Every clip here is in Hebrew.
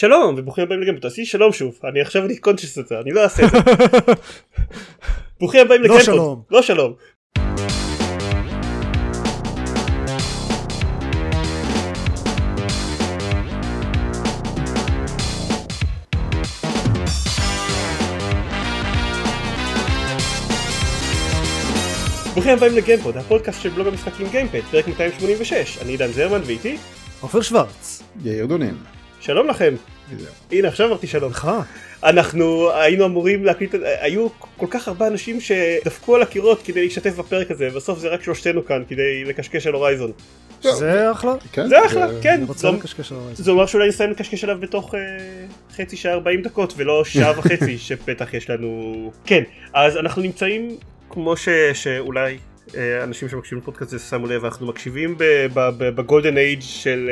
שלום וברוכים הבאים לגיימפוד תעשי שלום שוב. אני עכשיו אני קונצ'ס את זה אני לא אעשה את זה. ברוכים הבאים לא לגיימפוד שלום. לא שלום. ברוכים הבאים לגיימפוד הפודקאסט של בלוג המשחקים גיימפד פרק 286 אני עידן זרמן ואיתי? עופר שוורץ. יאיר דונין. שלום לכם הנה עכשיו אמרתי שלום לך. אנחנו היינו אמורים להקליט, היו כל כך הרבה אנשים שדפקו על הקירות כדי להשתתף בפרק הזה, בסוף זה רק שלושתנו כאן כדי לקשקש על הורייזון. זה אחלה. כן, זה אחלה, כן. אני רוצה זה- לקשקש על זה. זה אומר שאולי נסיים לקשקש עליו בתוך אה, חצי שעה 40 דקות ולא שעה וחצי שבטח יש לנו... כן, אז אנחנו נמצאים כמו ש, שאולי אה, אנשים שמקשיבים לפודקאסט הזה שמו לב, אנחנו מקשיבים בגולדן אייג' של...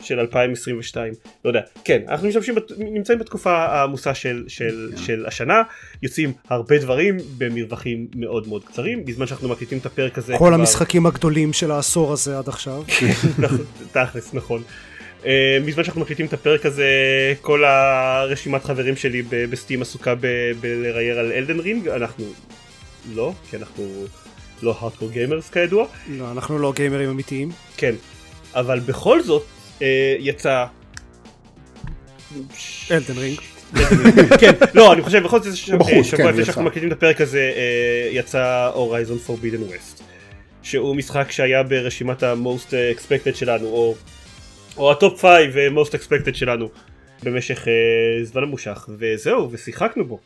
של 2022, לא יודע, כן, אנחנו משתמשים, בת- נמצאים בתקופה העמוסה של, של, כן. של השנה, יוצאים הרבה דברים במרווחים מאוד מאוד קצרים, בזמן שאנחנו מקליטים את הפרק הזה כל כבר- המשחקים הגדולים של העשור הזה עד עכשיו. נכון, תכלס נכון. אה, בזמן שאנחנו מקליטים את הפרק הזה כל הרשימת חברים שלי בסטים עסוקה בלרייר על Elden Ring אנחנו לא כי אנחנו לא hardcore gamers כידוע לא, אנחנו לא גיימרים אמיתיים. כן אבל בכל זאת יצא. Elden Ring. כן. לא אני חושב בכל זאת אה, שבוע כן, לפני. שאנחנו מקליטים את הפרק הזה אה, יצא Horizon Forbidden West שהוא משחק שהיה ברשימת ה-most expected שלנו או, או ה top 5 most expected שלנו במשך אה, זמן ממושך. וזהו ושיחקנו בו.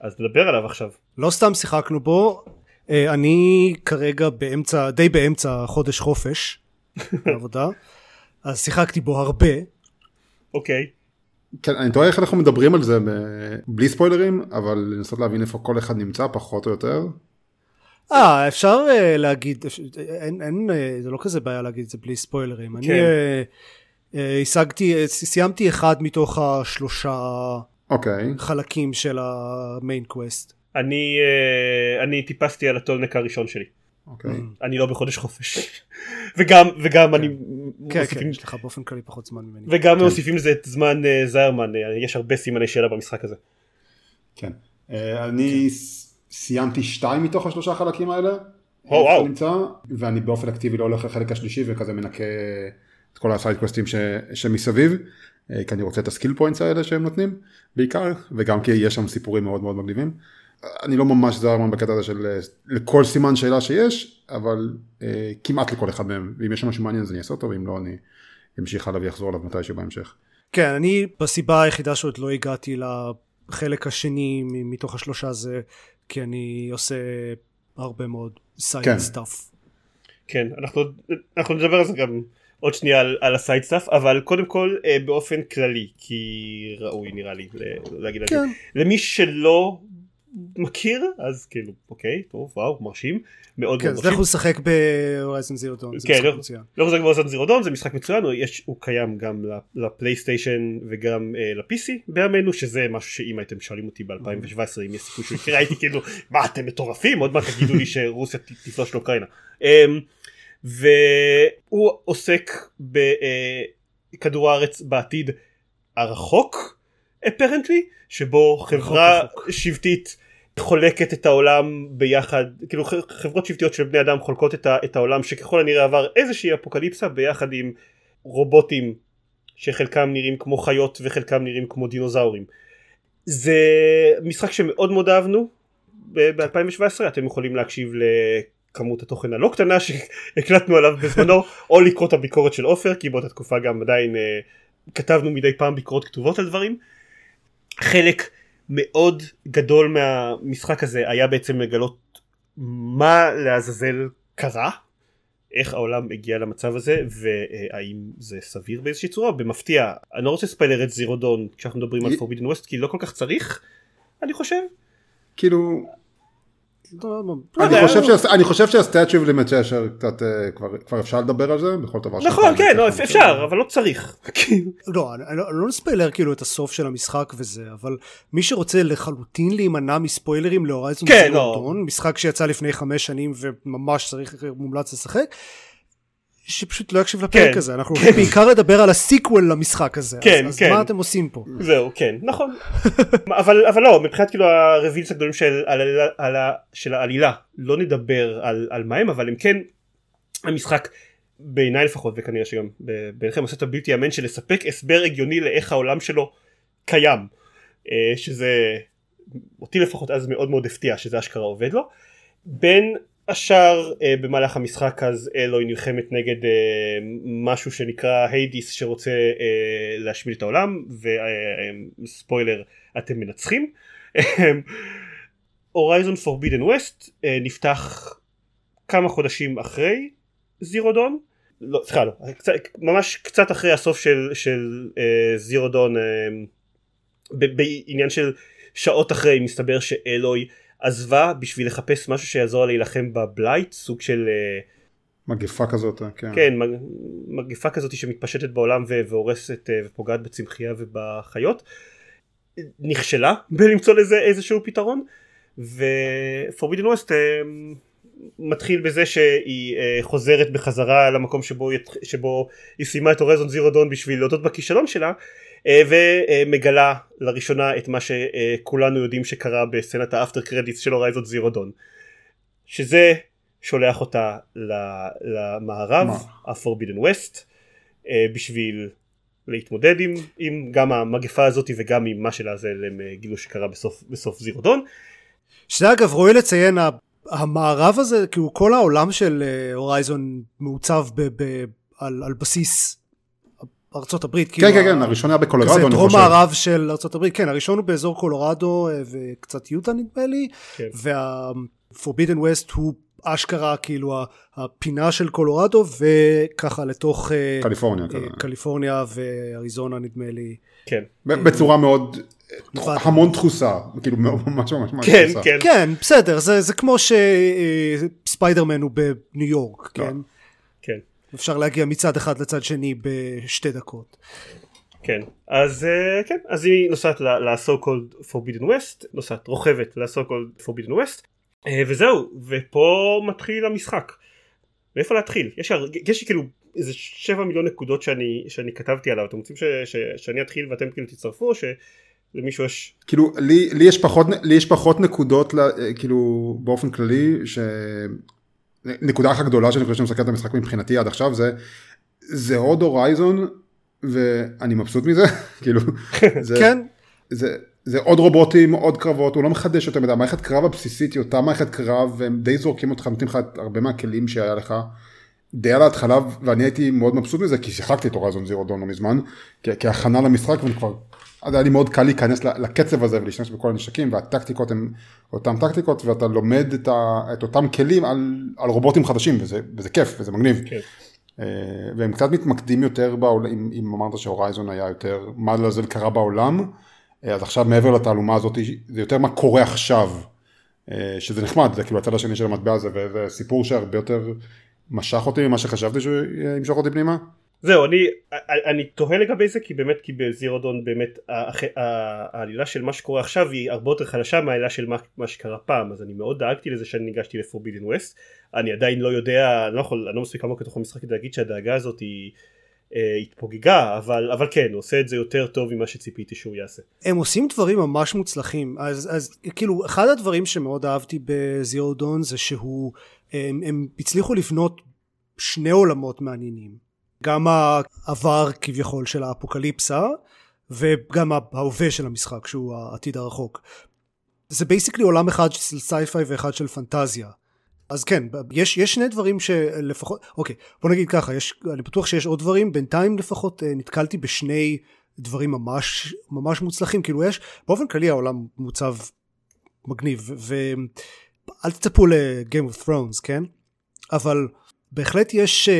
אז נדבר עליו עכשיו. לא סתם שיחקנו בו, אה, אני כרגע באמצע, די באמצע חודש חופש בעבודה, אז שיחקתי בו הרבה. אוקיי כן, אני תוהה איך אנחנו מדברים על זה ב- בלי ספוילרים, אבל לנסות להבין איפה כל אחד נמצא פחות או יותר. אה, אפשר אה, להגיד, אפ- אין, אין, אה, זה לא כזה בעיה להגיד את זה בלי ספוילרים. אני כן. אה, אה, השגתי, אה, סיימתי אחד מתוך השלושה אוקיי, חלקים של המיין קווסט. אני אה, אני טיפסתי על הטולנק הראשון שלי אוקיי. אני לא בחודש חופש וגם וגם אני כן, מוסיפים- כן, יש לך באופן כללי פחות זמן ממני. וגם מוסיפים לזה את זמן אה, זיירמן אה, יש הרבה סימני שאלה במשחק הזה כן. אה, אני ס- סיימתי שתיים מתוך השלושה חלקים האלה. או, וואו. נמצא, ואני באופן אקטיבי לא הולך לחלק השלישי וכזה מנקה את כל ה side קווסטים ש- שמסביב. כי אני רוצה את ה skill points האלה שהם נותנים בעיקר וגם כי יש שם סיפורים מאוד מאוד מגניבים. אני לא ממש זרמן בקטע הזה של לכל סימן שאלה שיש אבל אה, כמעט לכל אחד מהם ואם יש שם משהו מעניין אז אני אעשה אותו ואם לא אני אמשיך הלאה ואחזור עליו מתישהו בהמשך. כן, אני הסיבה היחידה שעוד לא הגעתי לחלק השני מתוך השלושה זה כי אני עושה הרבה מאוד side כן. stuff. כן אנחנו אנחנו נדבר על זה גם עוד שנייה על, על ה side stuff אבל קודם כל אה, באופן כללי כי ראוי נראה לי ל- להגיד על זה. כן, למי שלא מכיר אז כאילו אוקיי טוב וואו מרשים מאוד כן, מאוד אז מרשים. לכו לשחק ב Horizon Zero Dawn, זה כן, משחק מצוין. לא חוזר כבר Zero Dawn זה משחק מצוין הוא, יש, הוא קיים גם לפלייסטיישן וגם אה, ל-PC בימינו שזה משהו שאם הייתם שואלים אותי ב-2017 אם יש סיכוי שהוא יקרה הייתי כאילו מה אתם מטורפים עוד מעט תגידו לי שרוסיה תפלוש לאוקראינה. אמ, והוא עוסק בכדור הארץ בעתיד הרחוק אפרנטלי שבו חברה. שבטית חולקת את העולם ביחד כאילו חברות שבטיות של בני אדם חולקות את, ה, את העולם שככל הנראה עבר איזושהי אפוקליפסה ביחד עם רובוטים שחלקם נראים כמו חיות וחלקם נראים כמו דינוזאורים. זה משחק שמאוד מאוד אהבנו ב-2017 אתם יכולים להקשיב לכמות התוכן הלא קטנה שהקלטנו עליו בזמנו או לקרוא את הביקורת של עופר כי באותה תקופה גם עדיין אה, כתבנו מדי פעם ביקורות כתובות על דברים. חלק מאוד גדול מהמשחק הזה היה בעצם לגלות מה לעזאזל קרה איך העולם הגיע למצב הזה והאם זה סביר באיזושהי צורה. במפתיע אני לא רוצה לספיילר את Zero Dawn כשאנחנו מדברים על Forbidden West כי לא כל כך צריך אני חושב. כאילו אני יודע. חושב שה- אני חושב שה statute of limitations קצת אה, כבר אפשר לדבר על זה בכל דבר. נכון כן לא, אפשר אבל לא צריך כאילו, לא, לא, לא נספיילר כאילו את הסוף של המשחק וזה, אבל מי שרוצה לחלוטין להימנע מספוילרים ל Horizon כן, לא. Dawn, משחק שיצא לפני חמש שנים וממש צריך, מומלץ לשחק, שפשוט לא יקשיב לפרק כן, הזה, אנחנו כן. בעיקר לדבר על הסיקוול למשחק הזה, כן, אז, אז כן. מה אתם עושים פה? זהו כן נכון אבל אבל לא מבחינת כאילו הרווילס הגדולים של, על, על, של העלילה לא נדבר על, על מה הם אבל הם כן המשחק בעיניי לפחות וכנראה שגם ביניכם עושה את הבלתי יאמן של לספק הסבר הגיוני לאיך העולם שלו קיים אה, שזה אותי לפחות אז מאוד מאוד הפתיע שזה אשכרה עובד לו בין השאר אה, במהלך המשחק אז אלוהי נלחמת נגד אה, משהו שנקרא היידיס שרוצה אה, להשמיד את העולם וספוילר אתם מנצחים. הורייזון פורבידן ווסט נפתח כמה חודשים אחרי זירו דון לא סליחה לא קצת, ממש קצת אחרי הסוף של, של אה, זירו דון אה, ב- בעניין של שעות אחרי מסתבר שאלוהי עזבה בשביל לחפש משהו שיעזור לה להילחם בבלייט סוג של אה, מגפה כזאת, כן. כן מג- מגפה כזאת שמתפשטת בעולם והורסת אה, ופוגעת בצמחייה ובחיות נכשלה בלמצוא לזה איזשהו פתרון ופורבידן ווסט מתחיל בזה שהיא אה, חוזרת בחזרה למקום שבו, שבו היא סיימה את הורזון זירו דון בשביל להודות בכישלון שלה אה, ומגלה לראשונה את מה שכולנו יודעים שקרה בסצנת האפטר קרדיטס של הורייזון זירו דון שזה שולח אותה למערב? הפורבידן ווסט בשביל להתמודד עם, עם גם המגפה הזאת וגם עם מה אה, גילו שקרה בסוף, בסוף זירו דון שזה אגב ראוי לציין המערב הזה כאילו כל העולם של אה, הורייזון מעוצב ב, ב, על, על בסיס ארצות הברית כאילו כן, כן, ה- כן, הראשון היה בקולורדו, כזה אני דרום חושב. מערב של ארצות הברית כן הראשון הוא באזור קולורדו אה, וקצת יוטה נדמה לי כן. וה-Forbidden West הוא אשכרה כאילו ה- הפינה של קולורדו וככה לתוך אה, קליפורניה, אה. קליפורניה ואריזונה נדמה לי כן בצורה מאוד. המון תחוסה, כאילו ממש ממש ממש כן תחוסה. כן כן בסדר זה, זה כמו שספיידרמן הוא בניו יורק לא. כן כן אפשר להגיע מצד אחד לצד שני בשתי דקות כן אז אה, כן אז היא נוסעת ל-so called forbidden west נוסעת רוכבת ל-so called forbidden west אה, וזהו ופה מתחיל המשחק. מאיפה להתחיל יש, יש כאילו איזה 7 מיליון נקודות שאני, שאני כתבתי עליו אתם רוצים ש, ש, שאני אתחיל ואתם כאילו תצטרפו או שלמישהו יש כאילו לי, לי, יש פחות, לי יש פחות נקודות ל- כאילו באופן כללי ש... נקודה אחת גדולה שאני חושב שמסכנת את המשחק מבחינתי עד עכשיו זה זה עוד הורייזון ואני מבסוט מזה כאילו זה, כן. זה, זה עוד רובוטים עוד קרבות הוא לא מחדש יותר מדי המערכת קרב הבסיסית היא אותה מערכת קרב והם די זורקים אותך נותנים לך הרבה מהכלים שהיה לך. די על ההתחלה ואני הייתי מאוד מבסוט מזה כי שיחקתי את הורייזון זירו דון לא מזמן כהכנה למשחק ואני כבר אז היה לי מאוד קל להיכנס לקצב הזה ולהשתמש בכל הנשקים והטקטיקות הן אותן טקטיקות ואתה לומד את, ה, את אותם כלים על, על רובוטים חדשים וזה, וזה כיף וזה מגניב. כן. אה, והם קצת מתמקדים יותר בעולם, אם, אם אמרת שהורייזון היה יותר מה לזה קרה בעולם, אה, אז עכשיו מעבר לתעלומה הזאת זה יותר מה קורה עכשיו, אה, שזה נחמד, זה כאילו הצד השני של המטבע הזה וזה סיפור שהרבה יותר משך אותי ממה שחשבתי שהוא ימשוך אותי פנימה. זהו אני אני תוהה לגבי זה כי באמת כי בזירו דון באמת העלילה של מה שקורה עכשיו היא הרבה יותר חלשה מהעלילה של מה, מה שקרה פעם. אז אני מאוד דאגתי לזה שאני ניגשתי לפורבידן ווסט אני עדיין לא יודע אני לא יכול אני לא מספיק עמוק לתוך המשחק כדי להגיד שהדאגה הזאת היא אה, התפוגגה אבל אבל כן הוא עושה את זה יותר טוב ממה שציפיתי שהוא יעשה. הם עושים דברים ממש מוצלחים. אז, אז כאילו אחד הדברים שמאוד אהבתי בזירו דון זה שהוא הם, הם הצליחו לבנות שני עולמות מעניינים גם העבר כביכול של האפוקליפסה וגם ההווה של המשחק שהוא העתיד הרחוק. זה basically עולם אחד של sci-fi ואחד של פנטזיה. אז כן יש, יש שני דברים שלפחות אוקיי בוא נגיד ככה יש, אני בטוח שיש עוד דברים בינתיים לפחות אה, נתקלתי בשני דברים ממש ממש מוצלחים. כאילו יש באופן כללי העולם מוצב מגניב ואל תצפו ל-game of thrones כן? אבל בהחלט יש uh,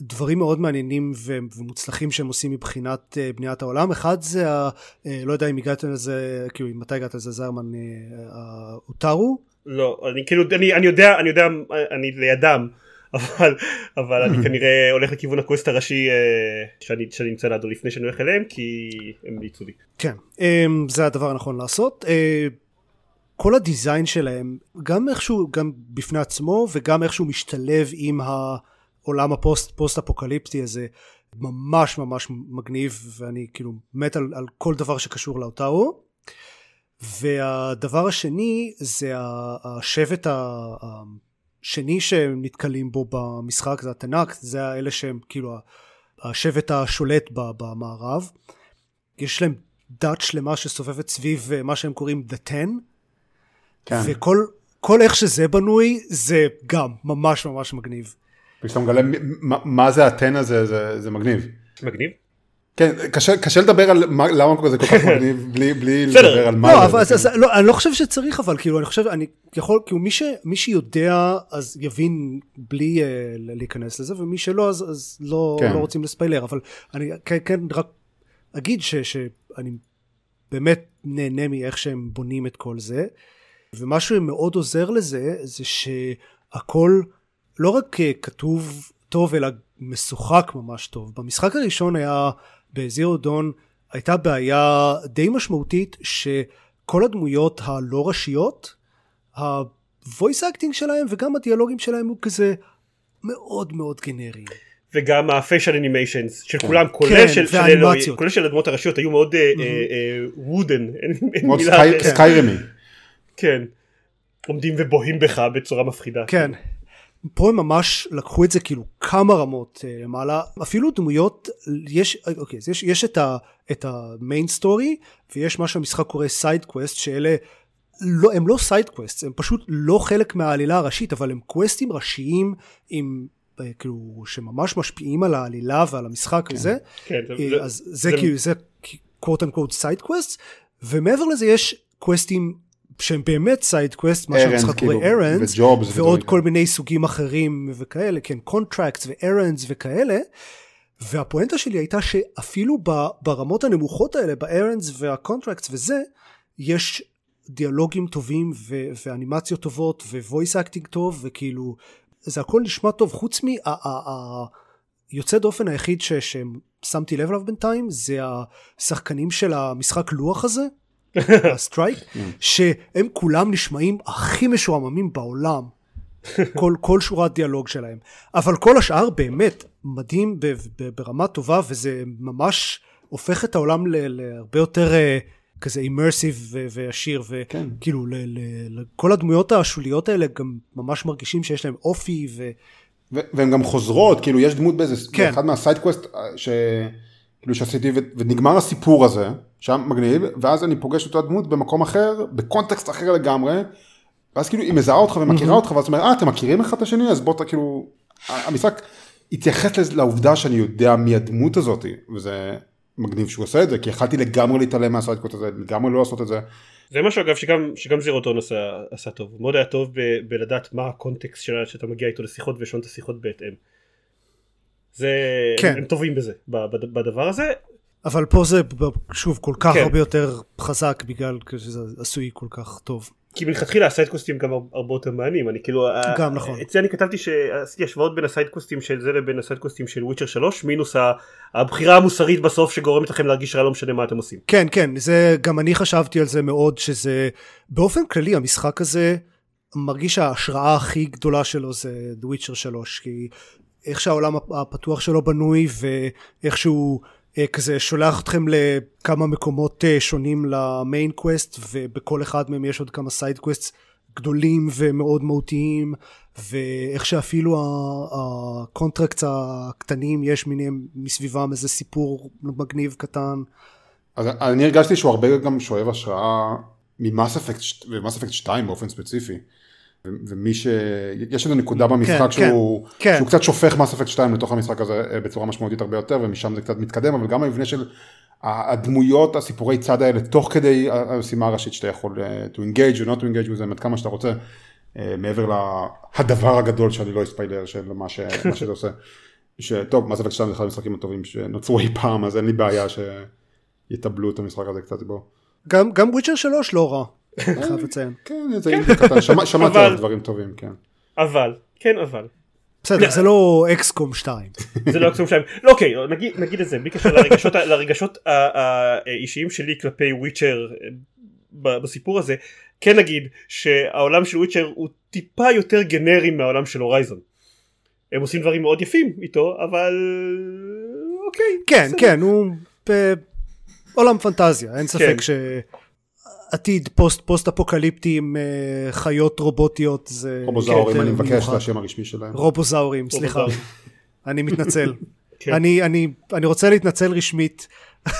דברים מאוד מעניינים ומוצלחים שהם עושים מבחינת uh, בניית העולם. אחד זה ה, uh, לא יודע אם הגעת לזה כאילו מתי הגעת לזה זרמן אוטרו לא אני כאילו אני, אני יודע אני יודע אני לידם אבל אבל אני כנראה הולך לכיוון הקווסט הראשי אה, שאני, שאני נמצא לידו לפני שאני הולך אליהם כי הם המליצו לי. כן um, זה הדבר הנכון לעשות. כל ה design שלהם גם איכשהו גם בפני עצמו וגם איכשהו משתלב עם העולם הפוסט פוסט אפוקליפטי הזה ממש ממש מגניב ואני כאילו מת על, על כל דבר שקשור לאוטאו והדבר השני זה השבט השני שהם נתקלים בו במשחק זה ה Tenakth האלה שהם כאילו השבט השולט במערב יש להם דת שלמה שסובבת סביב מה שהם קוראים The Ten כן. וכל כל איך שזה בנוי זה גם ממש ממש מגניב. ושאתה מגלה מה, מה זה הטן הזה זה, זה מגניב. מגניב? כן, קשה, קשה לדבר על מה, למה זה כל כך מגניב בלי, בלי לדבר על מה לא, אבל, אז, אז, לא, אני לא חושב שצריך אבל כאילו אני חושב אני יכול כאילו מי, ש, מי שיודע אז יבין בלי uh, להיכנס לזה ומי שלא אז, אז לא, כן. לא רוצים לספיילר אבל אני כן, כן רק אגיד ש, שאני באמת נהנה מאיך שהם בונים את כל זה ומה שמאוד עוזר לזה זה שהכל לא רק כתוב טוב אלא משוחק ממש טוב במשחק הראשון היה בזירו דון הייתה בעיה די משמעותית שכל הדמויות הלא ראשיות ה-voice acting שלהם וגם הדיאלוגים שלהם הוא כזה מאוד מאוד גנרי. וגם ה facial animations של כן. כולם כולל כן, של, כולל הדמות הראשיות היו מאוד wooden. אה, מאוד scary. כן. עומדים ובוהים בך בצורה מפחידה. כן. פה הם ממש לקחו את זה כאילו כמה רמות אה, למעלה אפילו דמויות יש אוקיי יש, יש את, ה, את ה main story ויש מה שהמשחק קורא side quest שאלה לא הם לא side quest הם פשוט לא חלק מהעלילה הראשית אבל הם קווסטים ראשיים עם אה, כאילו שממש משפיעים על העלילה ועל המשחק כן. וזה כן, זה, אז זה, זה כאילו זה quote unquote side quest ומעבר לזה יש קווסטים שהם באמת side quest, מה שהמשחק קורא errands, ועוד כל מיני סוגים אחרים וכאלה, כן, contracts ו errands וכאלה. והפואנטה שלי הייתה שאפילו ברמות הנמוכות האלה, ב errands וה contracts וזה, יש דיאלוגים טובים ו- ואנימציות טובות voice acting טוב וכאילו זה הכל נשמע טוב חוץ מהיוצא דופן היחיד ש- ששמתי לב אליו בינתיים זה השחקנים של המשחק לוח הזה ה Strike, שהם כולם נשמעים הכי משועממים בעולם. כל, כל שורת דיאלוג שלהם. אבל כל השאר באמת מדהים ב, ב, ברמה טובה וזה ממש הופך את העולם ל, להרבה יותר אה, כזה immersive ועשיר וכאילו כן. לכל הדמויות השוליות האלה גם ממש מרגישים שיש להם אופי ו... והן גם חוזרות כאילו יש דמות באיזה כן. אחד מה side quest ש... כאילו שעשיתי ונגמר הסיפור הזה, שם מגניב, ואז אני פוגש את אותה דמות במקום אחר, בקונטקסט אחר לגמרי, ואז כאילו היא מזהה אותך ומכירה אותך, ואז אומרת, אה, אתם מכירים אחד את השני? אז בוא, אתה כאילו, המשחק התייחס לעובדה שאני יודע מי הדמות הזאת, וזה מגניב שהוא עושה את זה, כי יכלתי לגמרי להתעלם מה side quest הזה, לגמרי לא לעשות את זה. זה משהו אגב שגם, שגם Zero Dawn עשה, עשה טוב, מאוד היה טוב ב, בלדעת מה הקונטקסט שלה שאתה מגיע איתו לשיחות ולשנות את השיחות בהתאם. זה, כן. הם טובים בזה, בדבר הזה. אבל פה זה שוב כל כך כן. הרבה יותר חזק בגלל שזה עשוי כל כך טוב. כי מלכתחילה ה side קווסטים גם הרבה יותר מעניינים אני כאילו גם נכון אצלי אני כתבתי שעשיתי השוואות בין ה side קווסטים של זה לבין ה side קווסטים של Witcher 3 מינוס הבחירה המוסרית בסוף שגורמת לכם להרגיש רע לא משנה מה אתם עושים. כן כן זה גם אני חשבתי על זה מאוד שזה באופן כללי המשחק הזה מרגיש ההשראה הכי גדולה שלו זה The Witcher 3 כי איך שהעולם הפתוח שלו בנוי ואיך שהוא אה, כזה שולח אתכם לכמה מקומות אה, שונים ל main quest ובכל אחד מהם יש עוד כמה side quest גדולים ומאוד מהותיים ואיך שאפילו ה contract הקטנים יש מיניהם מסביבם איזה סיפור מגניב קטן. אז אני הרגשתי שהוא הרבה גם שואב השראה ממאס אפקט ומאס אפקט 2 באופן ספציפי. ומי ש... יש איזו נקודה כן, במשחק כן, שהוא, כן. שהוא קצת שופך מס אפקט 2 לתוך המשחק הזה אה, בצורה משמעותית הרבה יותר ומשם זה קצת מתקדם אבל גם המבנה של הדמויות הסיפורי צד האלה תוך כדי המשימה הראשית שאתה יכול אה, to engage או not to engage with them עד כמה שאתה רוצה אה, מעבר להדבר הגדול שאני לא אספיילר של מה, ש... מה שזה עושה. שטוב מס אפקט 2 זה אחד המשחקים הטובים שנוצרו אי פעם אז אין לי בעיה שיטבלו את המשחק הזה קצת בו. גם גם וויצ'ר 3 לא רע. חייב לציין. כן, זה אינדי קטן, שמעתי על דברים טובים, כן. אבל, כן אבל. בסדר, זה לא אקסקום 2. זה לא אקסקום 2. לא, אוקיי, נגיד את זה, בלי קשר לרגשות האישיים שלי כלפי וויצ'ר אה, בסיפור הזה, כן נגיד שהעולם של וויצ'ר הוא טיפה יותר גנרי מהעולם של הורייזון. הם עושים דברים מאוד יפים איתו אבל אוקיי כן. כן הוא בעולם פנטזיה אין ספק כן. שעתיד פוסט פוסט אפוקליפטי עם אה, חיות רובוטיות זה רובוזאורים כן, אני מבקש. זה השם הרשמי שלהם. רובוזאורים סליחה. אני מתנצל כן. אני אני אני רוצה להתנצל רשמית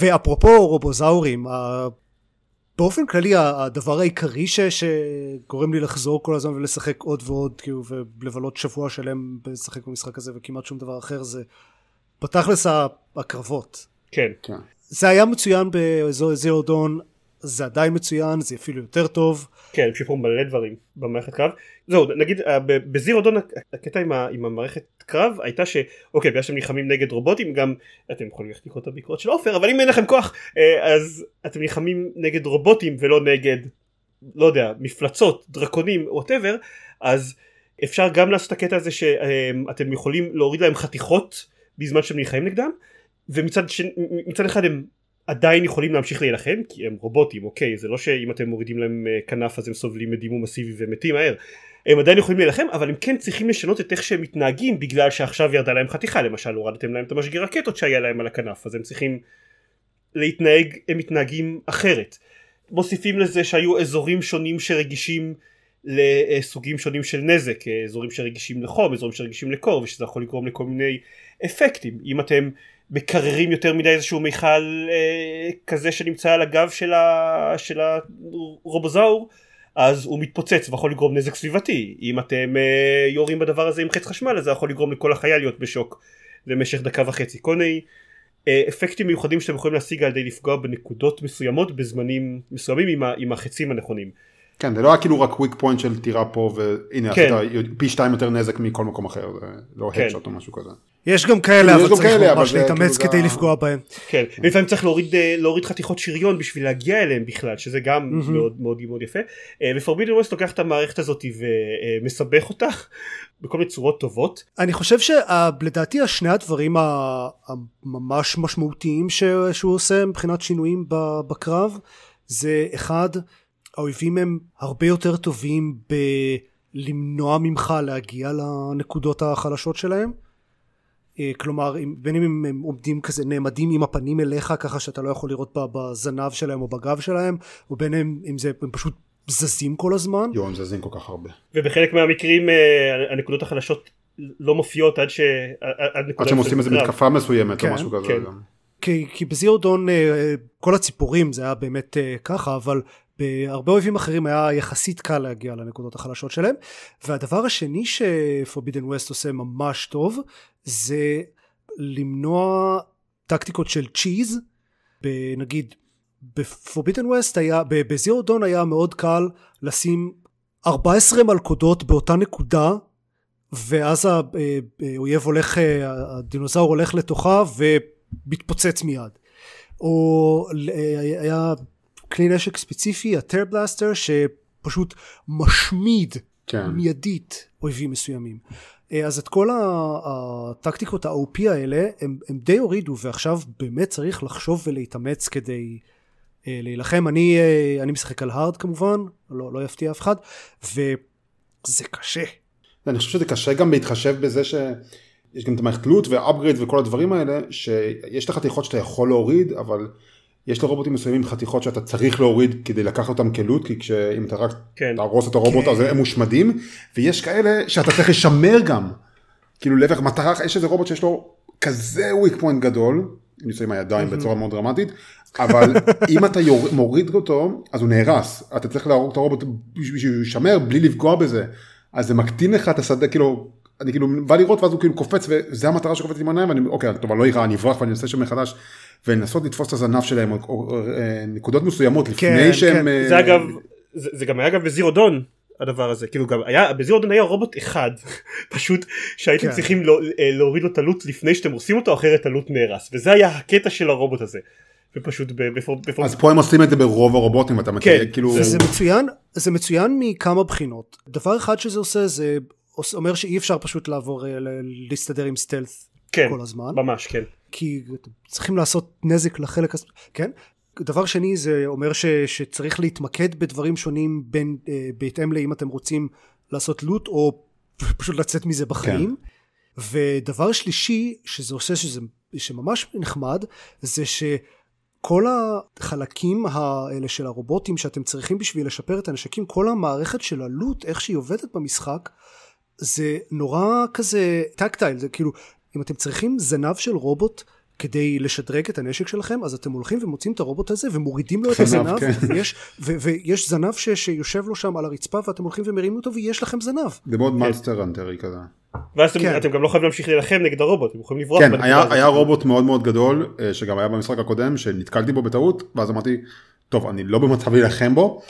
ואפרופו רובוזאורים ה- באופן כללי הדבר העיקרי ש, שגורם לי לחזור כל הזמן ולשחק עוד ועוד כאילו ולבלות שבוע שלם בלשחק במשחק הזה וכמעט שום דבר אחר זה בתכלס הקרבות כן כן. זה היה מצוין באזור זירו דון זה עדיין מצוין זה אפילו יותר טוב כן, הם שיפרו מלא דברים במערכת קרב. זהו, נגיד אה, בזירו דון הקטע עם, עם המערכת קרב הייתה שאוקיי, בגלל שאתם נלחמים נגד רובוטים, גם אתם יכולים ללכת לקרוא את הביקורת של עופר, אבל אם אין לכם כוח, אה, אז אתם נלחמים נגד רובוטים ולא נגד, לא יודע, מפלצות, דרקונים, ווטאבר, אז אפשר גם לעשות את הקטע הזה שאתם יכולים להוריד להם חתיכות בזמן שאתם נלחמים נגדם, ומצד מצד אחד הם עדיין יכולים להמשיך להילחם כי הם רובוטים אוקיי זה לא שאם אתם מורידים להם אה, כנף אז הם סובלים מדימום מסיבי ומתים מהר. הם עדיין יכולים להילחם אבל הם כן צריכים לשנות את איך שהם מתנהגים בגלל שעכשיו ירדה להם חתיכה. למשל הורדתם להם את המשגיר רקטות שהיה להם על הכנף אז הם צריכים להתנהג הם מתנהגים אחרת. מוסיפים לזה שהיו אזורים שונים שרגישים לסוגים שונים של נזק אה, אזורים שרגישים לחום אזורים שרגישים לקור ושזה יכול לגרום לכל מיני אפקטים. אם אתם מקררים יותר מדי איזשהו מיכל אה, כזה שנמצא על הגב של, ה, של הרובוזאור אז הוא מתפוצץ ויכול לגרום נזק סביבתי. אם אתם אה, יורים בדבר הזה עם חץ חשמל אז זה יכול לגרום לכל החיה להיות בשוק למשך דקה וחצי. כל מיני אה, אפקטים מיוחדים שאתם יכולים להשיג על ידי לפגוע בנקודות מסוימות בזמנים מסוימים עם, ה, עם החצים הנכונים כן, זה לא היה כאילו רק וויק פוינט של טירה פה והנה כן. עשית פי שתיים יותר נזק מכל מקום אחר, זה לא כן. הדשוט או משהו כזה. יש גם כאלה יש אבל גם צריך כאלה, אבל ממש להתאמץ כאילו כדי זה- לפגוע בהם כן, לפעמים צריך להוריד, אה, להוריד חתיכות שריון בשביל להגיע אליהם בכלל, שזה גם מהמם. מאוד מאוד מאוד יפה. אה, ופורבידן ווסט לוקח את המערכת הזאת ומסבך אותה בכל מיני צורות טובות. אני חושב שלדעתי השני הדברים הממש משמעותיים ש- שהוא עושה מבחינת שינויים ב- בקרב זה אחד האויבים הם הרבה יותר טובים בלמנוע ממך להגיע לנקודות החלשות שלהם אה, כלומר בין אם הם, הם עומדים כזה נעמדים עם הפנים אליך ככה שאתה לא יכול לראות בזנב שלהם או בגב שלהם או בין אם, אם זה הם פשוט זזים כל הזמן יואו, הם זזים כל כך הרבה. ובחלק מהמקרים אה, הנקודות החלשות לא מופיעות עד ש... עד עד שהם עושים איזה. מתקפה מסוימת או כן, משהו כזה. כן. גם. כי, כי בזירו דון אה, כל הציפורים זה היה באמת ככה אבל בהרבה אויבים אחרים היה יחסית קל להגיע לנקודות החלשות שלהם. והדבר השני שפורבידן ווסט עושה ממש טוב זה למנוע טקטיקות של cheese נגיד ב Forbidden West היה ב Zero Dawn היה מאוד קל לשים 14 מלכודות באותה נקודה ואז ה- אה, האויב הולך אה, הדינוזאור הולך לתוכה ומתפוצץ מיד. או אה, היה כלי נשק ספציפי ה Tearblaster שפשוט משמיד כן. מיידית אויבים מסוימים. אה, אז את כל הטקטיקות ה-OP האלה הם, הם די הורידו ועכשיו באמת צריך לחשוב ולהתאמץ כדי אה, להילחם. אני, אה, אני משחק על הארד כמובן לא, לא יפתיע אף אחד וזה קשה. אני חושב שזה קשה גם בהתחשב בזה שיש גם את המערכת תלות ואפגריד וכל הדברים האלה, שיש את החתיכות שאתה יכול להוריד, אבל יש לרובוטים מסוימים חתיכות שאתה צריך להוריד כדי לקחת אותם כלוט, כי כשאם אתה רק כן. תהרוס את הרובוט כן. אז הם מושמדים, ויש כאלה שאתה צריך לשמר גם. כאילו להפך מטרה, יש איזה רובוט שיש לו כזה וויק פוינט גדול, אני עושה עם הידיים בצורה מאוד דרמטית, אבל אם אתה יור, מוריד אותו אז הוא נהרס, אתה צריך להרוג את הרובוט בשביל שהוא יישמר בלי לפגוע בזה, אז זה מקטין לך את השדה, כאילו, אני כאילו בא לראות ואז הוא כאילו קופץ וזה המטרה שקופצת עם העיניים, ואני אוקיי, טוב, אני לא אירע, אני אברח ואני אעשה שם מחדש, ולנסות לתפוס את הזנב שלהם, או, או, או אה, נקודות מסוימות לפני כן, שהם... כן. אה, זה אגב, זה, זה גם היה אגב בזירו דון הדבר הזה, כאילו גם היה, בזירו דון היה רובוט אחד, פשוט שהייתם כן. צריכים לא, אה, להוריד לו את הלוט לפני שאתם עושים אותו, אחרת הלוט נהרס, וזה היה הקטע של הרובוט הזה, ופשוט ב- בפור... אז פה הם עושים את זה ברוב הרובוטים, אתה מכיר, כן, כאילו... זה- זה מצוין זה מצוין מכמה בחינות. דבר אחד שזה עושה זה אומר שאי אפשר פשוט לעבור אה, להסתדר עם סטלס כן, כל הזמן ממש כן, כי צריכים לעשות נזק לחלק. כן דבר שני זה אומר ש, שצריך להתמקד בדברים שונים בין אה, בהתאם לאם אתם רוצים לעשות לוט או פשוט לצאת מזה בחיים. כן. ודבר שלישי שזה עושה שזה שממש נחמד זה שכל החלקים האלה של הרובוטים שאתם צריכים בשביל לשפר את הנשקים כל המערכת של הלוט איך שהיא עובדת במשחק זה נורא כזה טקטייל זה כאילו אם אתם צריכים זנב של רובוט כדי לשדרג את הנשק שלכם אז אתם הולכים ומוצאים את הרובוט הזה ומורידים לו את הזנב כן. ויש, ו, ויש זנב ש, שיושב לו שם על הרצפה ואתם הולכים ומרימים אותו ויש לכם זנב. זה מאוד מאנסטר אנטרי כזה. ואז כן. אתם גם לא חייבים להמשיך להילחם נגד הרובוט אתם יכולים לברוח. כן היה, היה רובוט מאוד מאוד גדול אה, שגם היה במשחק הקודם שנתקלתי בו בטעות ואז אמרתי טוב אני לא במצב להילחם בו.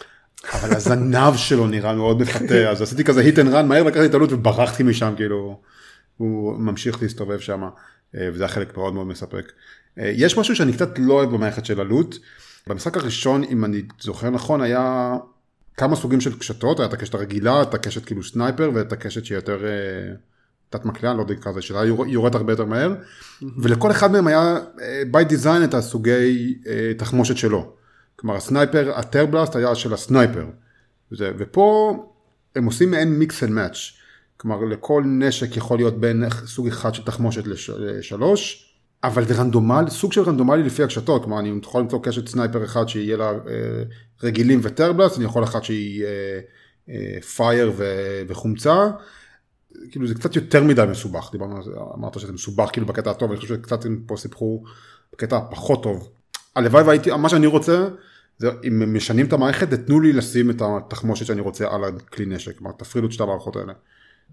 אבל הזנב שלו נראה מאוד מפתה אז עשיתי כזה hit and run מהר לקחתי את הלוט וברחתי משם כאילו הוא ממשיך להסתובב שם. אה, וזה היה חלק מאוד מאוד מספק. אה, יש משהו שאני קצת לא אוהב במערכת של הלוט. במשחק הראשון אם אני זוכר נכון היה כמה סוגים של קשתות, היה את הקשת הרגילה, את הקשת כאילו סנייפר ואת הקשת שהיא יותר אה, תת מקלע, לא יודע כזה, שאתה יורד הרבה יותר מהר, ולכל אחד מהם היה by design את הסוגי תחמושת שלו. כלומר הסנייפר, הטרבלאסט היה של הסנייפר. וזה, ופה הם עושים מעין mix and match. כלומר לכל נשק יכול להיות בין סוג אחד של תחמושת לשלוש, אבל זה רנדומלי, סוג של רנדומלי לפי הקשתות, כלומר אני יכול למצוא קשת sniper אחד שיהיה לה אה, רגילים ו tearblast, אני יכול אחת שהיא אה, אה, fire וחומצה, כאילו זה קצת יותר מדי מסובך, דיברנו אמרת שזה מסובך כאילו בקטע הטוב, אני חושב שקצת הם פה סיפחו בקטע פחות טוב. הלוואי והייתי, מה שאני רוצה, זה אם הם משנים את המערכת, תנו לי לשים את התחמושת שאני רוצה על הכלי נשק, כלומר תפרידו את שתי המערכות האלה.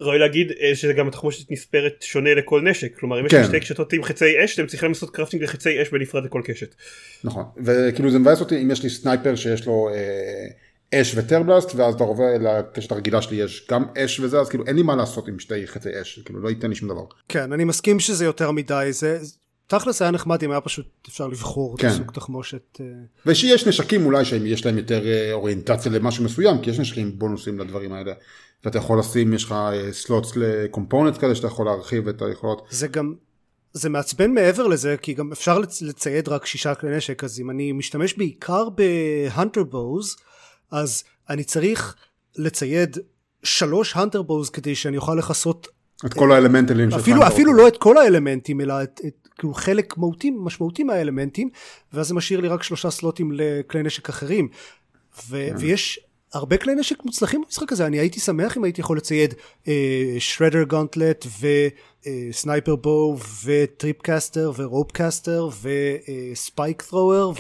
ראוי להגיד אה, שזה גם התחמושת נספרת שונה לכל נשק כלומר אם יש כן. שתי קשתות עם חיצי אש אתם צריכים לעשות crafting לחיצי אש בנפרד לכל קשת. נכון וכאילו זה מבאס אותי אם יש לי sniper שיש לו אה, אש ו tearblast ואז אתה עובר לקשת הרגילה שלי יש גם אש וזה אז כאילו אין לי מה לעשות עם שתי חיצי אש כאילו לא ייתן לי שום דבר. כן אני מסכים שזה יותר מדי זה תכלס היה נחמד אם היה פשוט אפשר לבחור כן. סוג תחמושת. אה, ושיש נשקים אולי שיש להם יותר אה, אוריינטציה למשהו מסוים כי יש נשקים בונוסים לדברים האלה. ואתה יכול לשים, יש לך סלוטס לקומפוננט כזה שאתה יכול להרחיב את היכולות. זה גם, זה מעצבן מעבר לזה, כי גם אפשר לצייד רק שישה כלי נשק, אז אם אני משתמש בעיקר בהאנטר בוז, אז אני צריך לצייד שלוש האנטר בוז כדי שאני אוכל לכסות את כל האלמנטים שלך. אפילו, אפילו לא את כל האלמנטים, אלא את, את כאילו חלק מהותי, משמעותי מהאלמנטים, ואז זה משאיר לי רק שלושה סלוטים לכלי נשק אחרים. ו-. כן. ויש הרבה כלי נשק מוצלחים במשחק הזה, אני הייתי שמח אם הייתי יכול לצייד shredder gauntlet ו sniper bow ו tripcaster ו ropecaster ו spike thrower ו war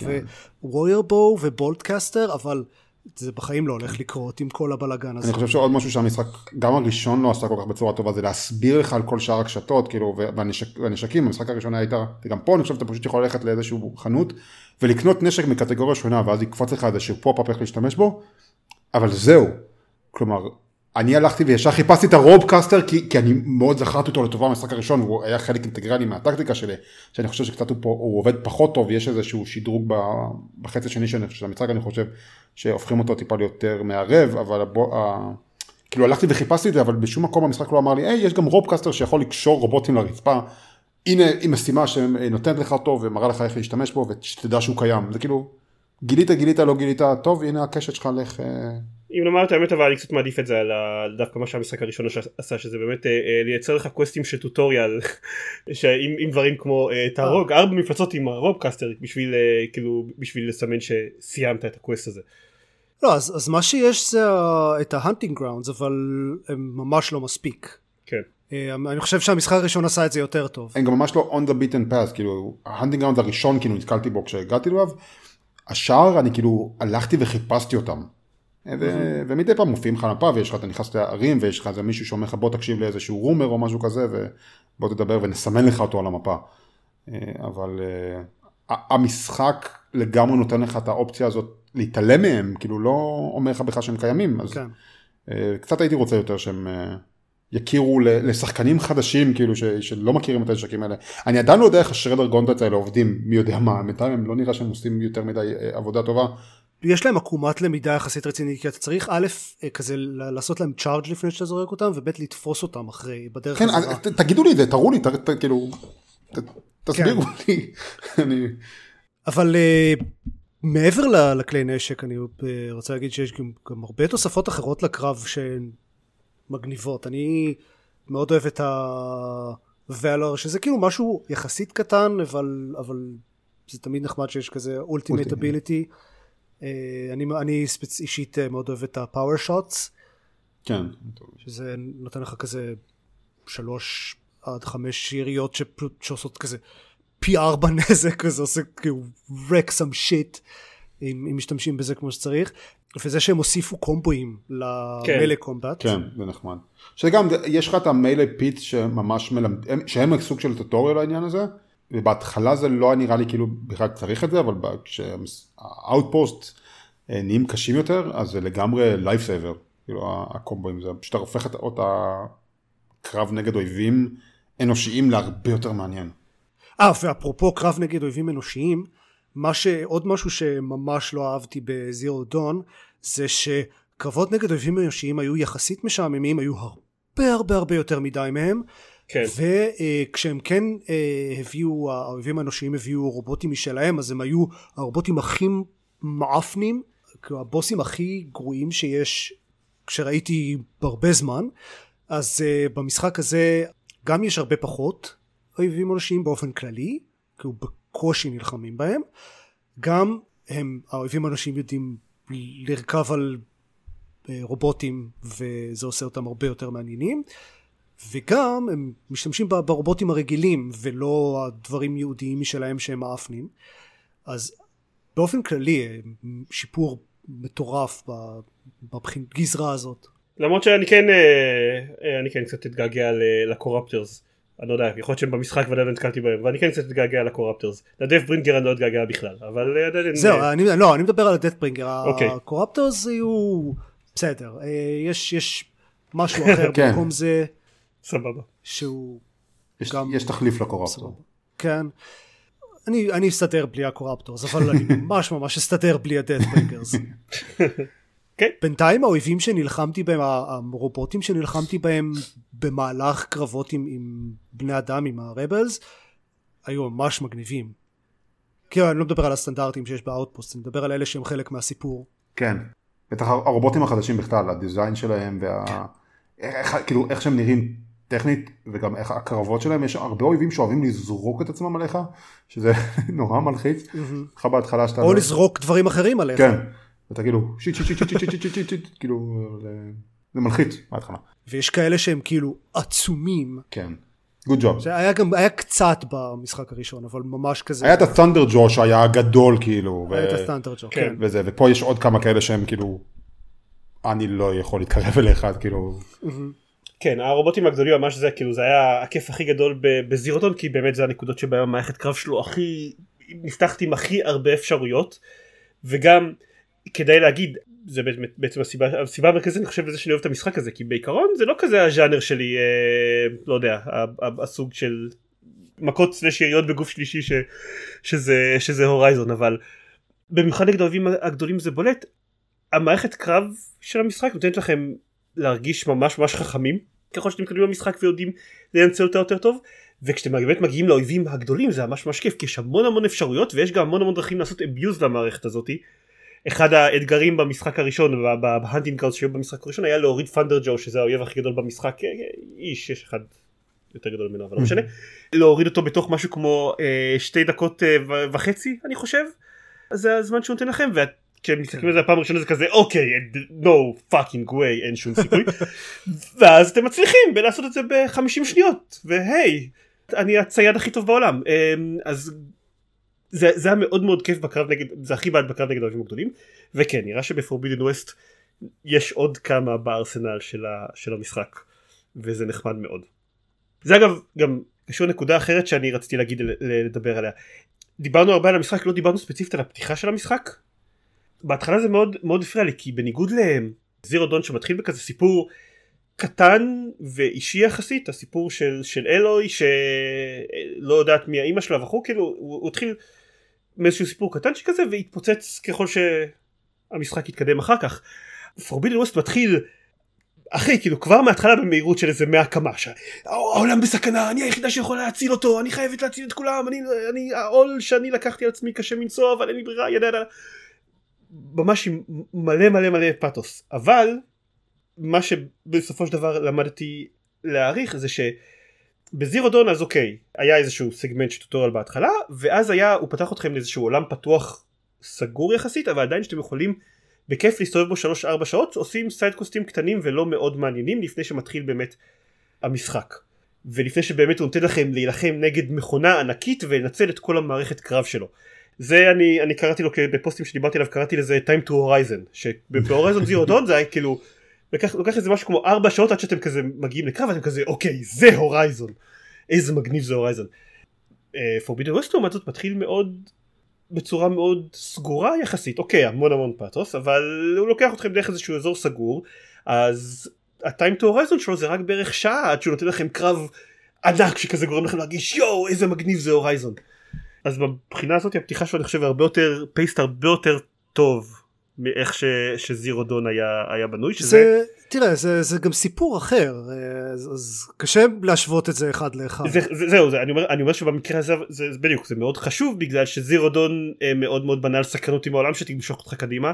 bow ו boltcaster, אבל זה בחיים לא הולך לקרות עם כל הבלאגן הזה. אני חושב שעוד משהו שהמשחק, גם הראשון לא עשה כל כך בצורה טובה, זה להסביר לך על כל שאר הקשתות, כאילו, והנשק, והנשקים, המשחק הראשון הייתה, וגם פה אני חושב שאתה פשוט יכול ללכת לאיזשהו חנות, ולקנות נשק מקטגוריה שונה, ואז יקפוץ לך איזשהו pop-up איך להשתמש בו, אבל זהו. כלומר, אני הלכתי וישר חיפשתי את ה ropecaster כי, כי אני מאוד זכרתי אותו לטובה במשחק הראשון והוא היה חלק אינטגרלי מהטקטיקה שלי שאני חושב שקצת הוא, פה, הוא עובד פחות טוב יש איזשהו שדרוג בחצי השני של המשחק אני חושב שהופכים אותו טיפה ליותר מערב אבל בוא, ה... כאילו הלכתי וחיפשתי את זה אבל בשום מקום במשחק לא אמר לי היי יש גם ropecaster שיכול לקשור רובוטים לרצפה. הנה היא משימה שנותנת לך טוב ומראה לך איך להשתמש בו ושתדע שהוא קיים. זה כאילו גילית גילית לא גילית טוב הנה הקשת שלך לך אה, אם נאמר את האמת אבל אני קצת מעדיף את זה על דווקא מה שהמשחק הראשון עשה שזה באמת אה, אה, לייצר לך קווסטים של tutorial עם דברים כמו תהרוג ארבע מפלצות עם ה ropecaster בשביל כאילו בשביל לסמן שסיימת את ה quest הזה. לא אז, אז מה שיש זה את ה hunting grounds אבל הם ממש לא מספיק. כן. אני חושב שהמשחק הראשון עשה את זה יותר טוב. הם גם ממש לא on the beaten path כאילו ה hunting grounds הראשון כאילו נתקלתי בו כשהגעתי אליו השאר אני כאילו הלכתי וחיפשתי אותם. ו- ומדי פעם מופיעים לך על המפה ויש לך, אתה נכנס לערים ויש לך איזה מישהו שאומר לך בוא תקשיב לאיזשהו rumor או משהו כזה ובוא תדבר ונסמן לך אותו על המפה. אה, אבל uh, המשחק לגמרי נותן לך את האופציה הזאת להתעלם מהם, כאילו לא אומר לך בכלל שהם קיימים, אז כן. uh, קצת הייתי רוצה יותר שהם יכירו לשחקנים חדשים כאילו ש- שלא מכירים את הנשקים האלה. אני עדיין לא יודע איך השרדר גונדלס האלה עובדים, מי יודע מה, בינתיים הם לא נראה שהם עושים יותר מדי עבודה טובה. יש להם עקומת למידה יחסית רצינית כי אתה צריך א' כזה לעשות להם צ'ארג' לפני שאתה זורק אותם וב' לתפוס אותם אחרי בדרך כן, חזרה. כן, תגידו לי את זה, תראו לי, ת, ת, כאילו, ת, תסבירו כן. לי. אני... אבל uh, מעבר לכלי נשק אני רוצה להגיד שיש גם, גם הרבה תוספות אחרות לקרב שהן מגניבות. אני מאוד אוהב את ה-Valor, שזה כאילו משהו יחסית קטן, אבל, אבל זה תמיד נחמד שיש כזה ultimate ability. אה, אני, אני ספצ... אישית אה, מאוד אוהב את ה-power shots. כן. שזה נותן לך כזה שלוש עד חמש יריות שפשוט שעושות כזה פי ארבע נזק, וזה עושה כאילו wreck some shit, אם, אם משתמשים בזה כמו שצריך. וזה שהם הוסיפו קומבואים ל melee combat. כן, זה נחמד. שגם, יש לך את ה melee pit שממש מלמד, שהם סוג של tutorial לעניין הזה, ובהתחלה זה לא היה נראה לי כאילו בכלל צריך את זה, אבל כשה outpost אה, נהיים קשים יותר, אז זה לגמרי lifesaver, כאילו הקומבואים, זה פשוט הופך את הקרב נגד אויבים אנושיים להרבה יותר מעניין. אה, ואפרופו קרב נגד אויבים אנושיים, מה שעוד משהו שממש לא אהבתי ב Zero Dawn זה שקרבות נגד אויבים אנושיים היו יחסית משעממים היו הרבה הרבה הרבה יותר מדי מהם כן. וכשהם כן אה, הביאו האויבים האנושיים הביאו רובוטים משלהם אז הם היו הרובוטים הכי מעפנים כאילו הבוסים הכי גרועים שיש כשראיתי בהרבה זמן. אז uh, במשחק הזה גם יש הרבה פחות אויבים אנושיים באופן כללי כי הוא בקושי נלחמים בהם. גם הם האויבים האנושיים יודעים לרכב על אה, רובוטים וזה עושה אותם הרבה יותר מעניינים וגם הם משתמשים ברובוטים הרגילים ולא הדברים יהודיים משלהם שהם מאפנים אז באופן כללי אה, שיפור מטורף בגזרה הזאת למרות שאני כן אה, אני כן קצת אתגעגע לקורפטרס אני לא יודע, יכול להיות שהם במשחק ועדיין נתקלתי בהם, ואני כן קצת אתגעגע לקורפטרס. לדף ברינגר אני לא אתגעגע בכלל, אבל אה, עדיין... זהו, אני, לא, אני מדבר על הדף ברינגר, אוקיי. הקורפטרס יהיו בסדר, אה, יש, יש משהו אחר כן. במקום זה, סבבה, שהוא יש, גם... יש תחליף ל corruptor. כן. אני, אני אסתדר בלי ה corruptors, אבל אני ממש ממש אסתדר בלי ה deathbringers. כן. בינתיים האויבים שנלחמתי בהם, הרובוטים שנלחמתי בהם במהלך קרבות עם, עם בני אדם, עם ה rebels, היו ממש מגניבים. כאילו אני לא מדבר על הסטנדרטים שיש ב outpost, אני מדבר על אלה שהם חלק מהסיפור. כן, בטח הרובוטים החדשים בכלל, ה design שלהם וה... איך, כאילו איך שהם נראים טכנית וגם איך הקרבות שלהם יש הרבה אויבים שאוהבים לזרוק את עצמם עליך שזה נורא מלחיץ. לך בהתחלה שאתה... או לזרוק דברים אחרים עליך. כן. ואתה כאילו shit shit shit shit shit shit shit shit כאילו זה מלחיץ בהתחלה. ויש כאלה שהם כאילו עצומים. כן. good job. זה היה גם היה קצת במשחק הראשון אבל ממש כזה. היה את ה thunder ג'ו שהיה הגדול כאילו. היה את ה thunderjaw כן. וזה ופה יש עוד כמה כאלה שהם כאילו אני לא יכול להתקרב אליך כאילו. כן הרובוטים הגדולים ממש זה כאילו זה היה הכיף הכי גדול בזירוטון כי באמת זה הנקודות שבהם המערכת קרב שלו הכי נפתחת עם הכי הרבה אפשרויות. וגם כדאי להגיד זה בעצם הסיבה, הסיבה המרכזית אני חושב לזה שאני אוהב את המשחק הזה כי בעיקרון זה לא כזה הז'אנר שלי אה, לא יודע הסוג של מכות סלש יריות בגוף שלישי ש, שזה, שזה הורייזון אבל במיוחד נגד האויבים הגדולים זה בולט. המערכת קרב של המשחק נותנת לכם להרגיש ממש ממש חכמים. ככל שאתם מקדמים במשחק ויודעים לנצל אותה יותר טוב. וכשאתם באמת מגיעים לאויבים הגדולים זה ממש ממש כיף כי יש המון המון אפשרויות ויש גם המון המון דרכים לעשות abuse למערכת הזאתי אחד האתגרים במשחק הראשון ב hunting grounds שהיו במשחק הראשון היה להוריד Thunderjaw שזה האויב הכי גדול במשחק. אה, אה, איש יש אחד יותר גדול ממנו אבל לא משנה. להוריד אותו בתוך משהו כמו אה, שתי דקות אה, וחצי אני חושב. זה הזמן שהוא נותן לכם וכשהם מסתכלים על זה הפעם הראשונה זה כזה אוקיי no fucking way אין שום סיכוי ואז אתם מצליחים בלעשות את זה בחמישים שניות והי אני הצייד הכי טוב בעולם אה, אז זה, זה היה מאוד מאוד כיף בקרב נגד, זה הכי בעד בקרב נגד האויבים הגדולים, וכן, נראה שבפורבידן ווסט יש עוד כמה בארסנל של, ה, של המשחק, וזה נחמד מאוד. זה אגב גם קשור לנקודה אחרת שאני רציתי להגיד לדבר עליה. דיברנו הרבה על המשחק, לא דיברנו ספציפית על הפתיחה של המשחק. בהתחלה זה מאוד מאוד הפריע לי, כי בניגוד לזירו דון שמתחיל בכזה סיפור קטן ואישי יחסית הסיפור של, של אלוי שלא יודעת מי האימא שלו וכו' כאילו הוא, הוא התחיל מאיזשהו סיפור קטן שכזה והתפוצץ ככל שהמשחק יתקדם אחר כך. פורבידן ווסט מתחיל אחי כאילו כבר מההתחלה במהירות של איזה מאה קמ"ש העולם בסכנה אני היחידה שיכולה להציל אותו אני חייבת להציל את כולם אני אני העול שאני לקחתי על עצמי קשה מנשוא אבל אין לי ברירה ידע ידע ממש עם מלא מלא מלא פאתוס אבל מה שבסופו של דבר למדתי להעריך זה שבזירו דון אז אוקיי היה איזשהו סגמנט של טוטוריאל בהתחלה ואז היה הוא פתח אתכם לאיזשהו עולם פתוח סגור יחסית אבל עדיין שאתם יכולים בכיף להסתובב בו 3-4 שעות עושים סיידקוסטים קטנים ולא מאוד מעניינים לפני שמתחיל באמת המשחק ולפני שבאמת הוא נותן לכם להילחם נגד מכונה ענקית ולנצל את כל המערכת קרב שלו. זה אני, אני קראתי לו בפוסטים שדיברתי עליו קראתי לזה time to horizon שבהורייזון זירו דון זה היה כאילו לוקח, לוקח איזה משהו כמו 4 שעות עד שאתם כזה מגיעים לקרב ואתם כזה אוקיי זה הורייזון איזה מגניב זה הורייזון. פורבידן ווסט לעומת זאת מתחיל מאוד בצורה מאוד סגורה יחסית אוקיי המון המון פאתוס אבל הוא לוקח אתכם דרך איזשהו אזור סגור אז הטיים טו הורייזון שלו זה רק בערך שעה עד שהוא נותן לכם קרב ענק שכזה גורם לכם להרגיש יואו איזה מגניב זה הורייזון. אז מבחינה הזאת הפתיחה שלו אני חושב הרבה יותר פייסט הרבה יותר טוב מאיך ש, שזירו דון היה, היה בנוי שזה זה, תראה זה, זה גם סיפור אחר אז, אז קשה להשוות את זה אחד לאחד. זה, זה, זהו זה, אני, אומר, אני אומר שבמקרה הזה זה, זה בדיוק זה מאוד חשוב בגלל ש Zero Dawn אה, מאוד מאוד בנה על סקרנות עם העולם שתמשוך אותך קדימה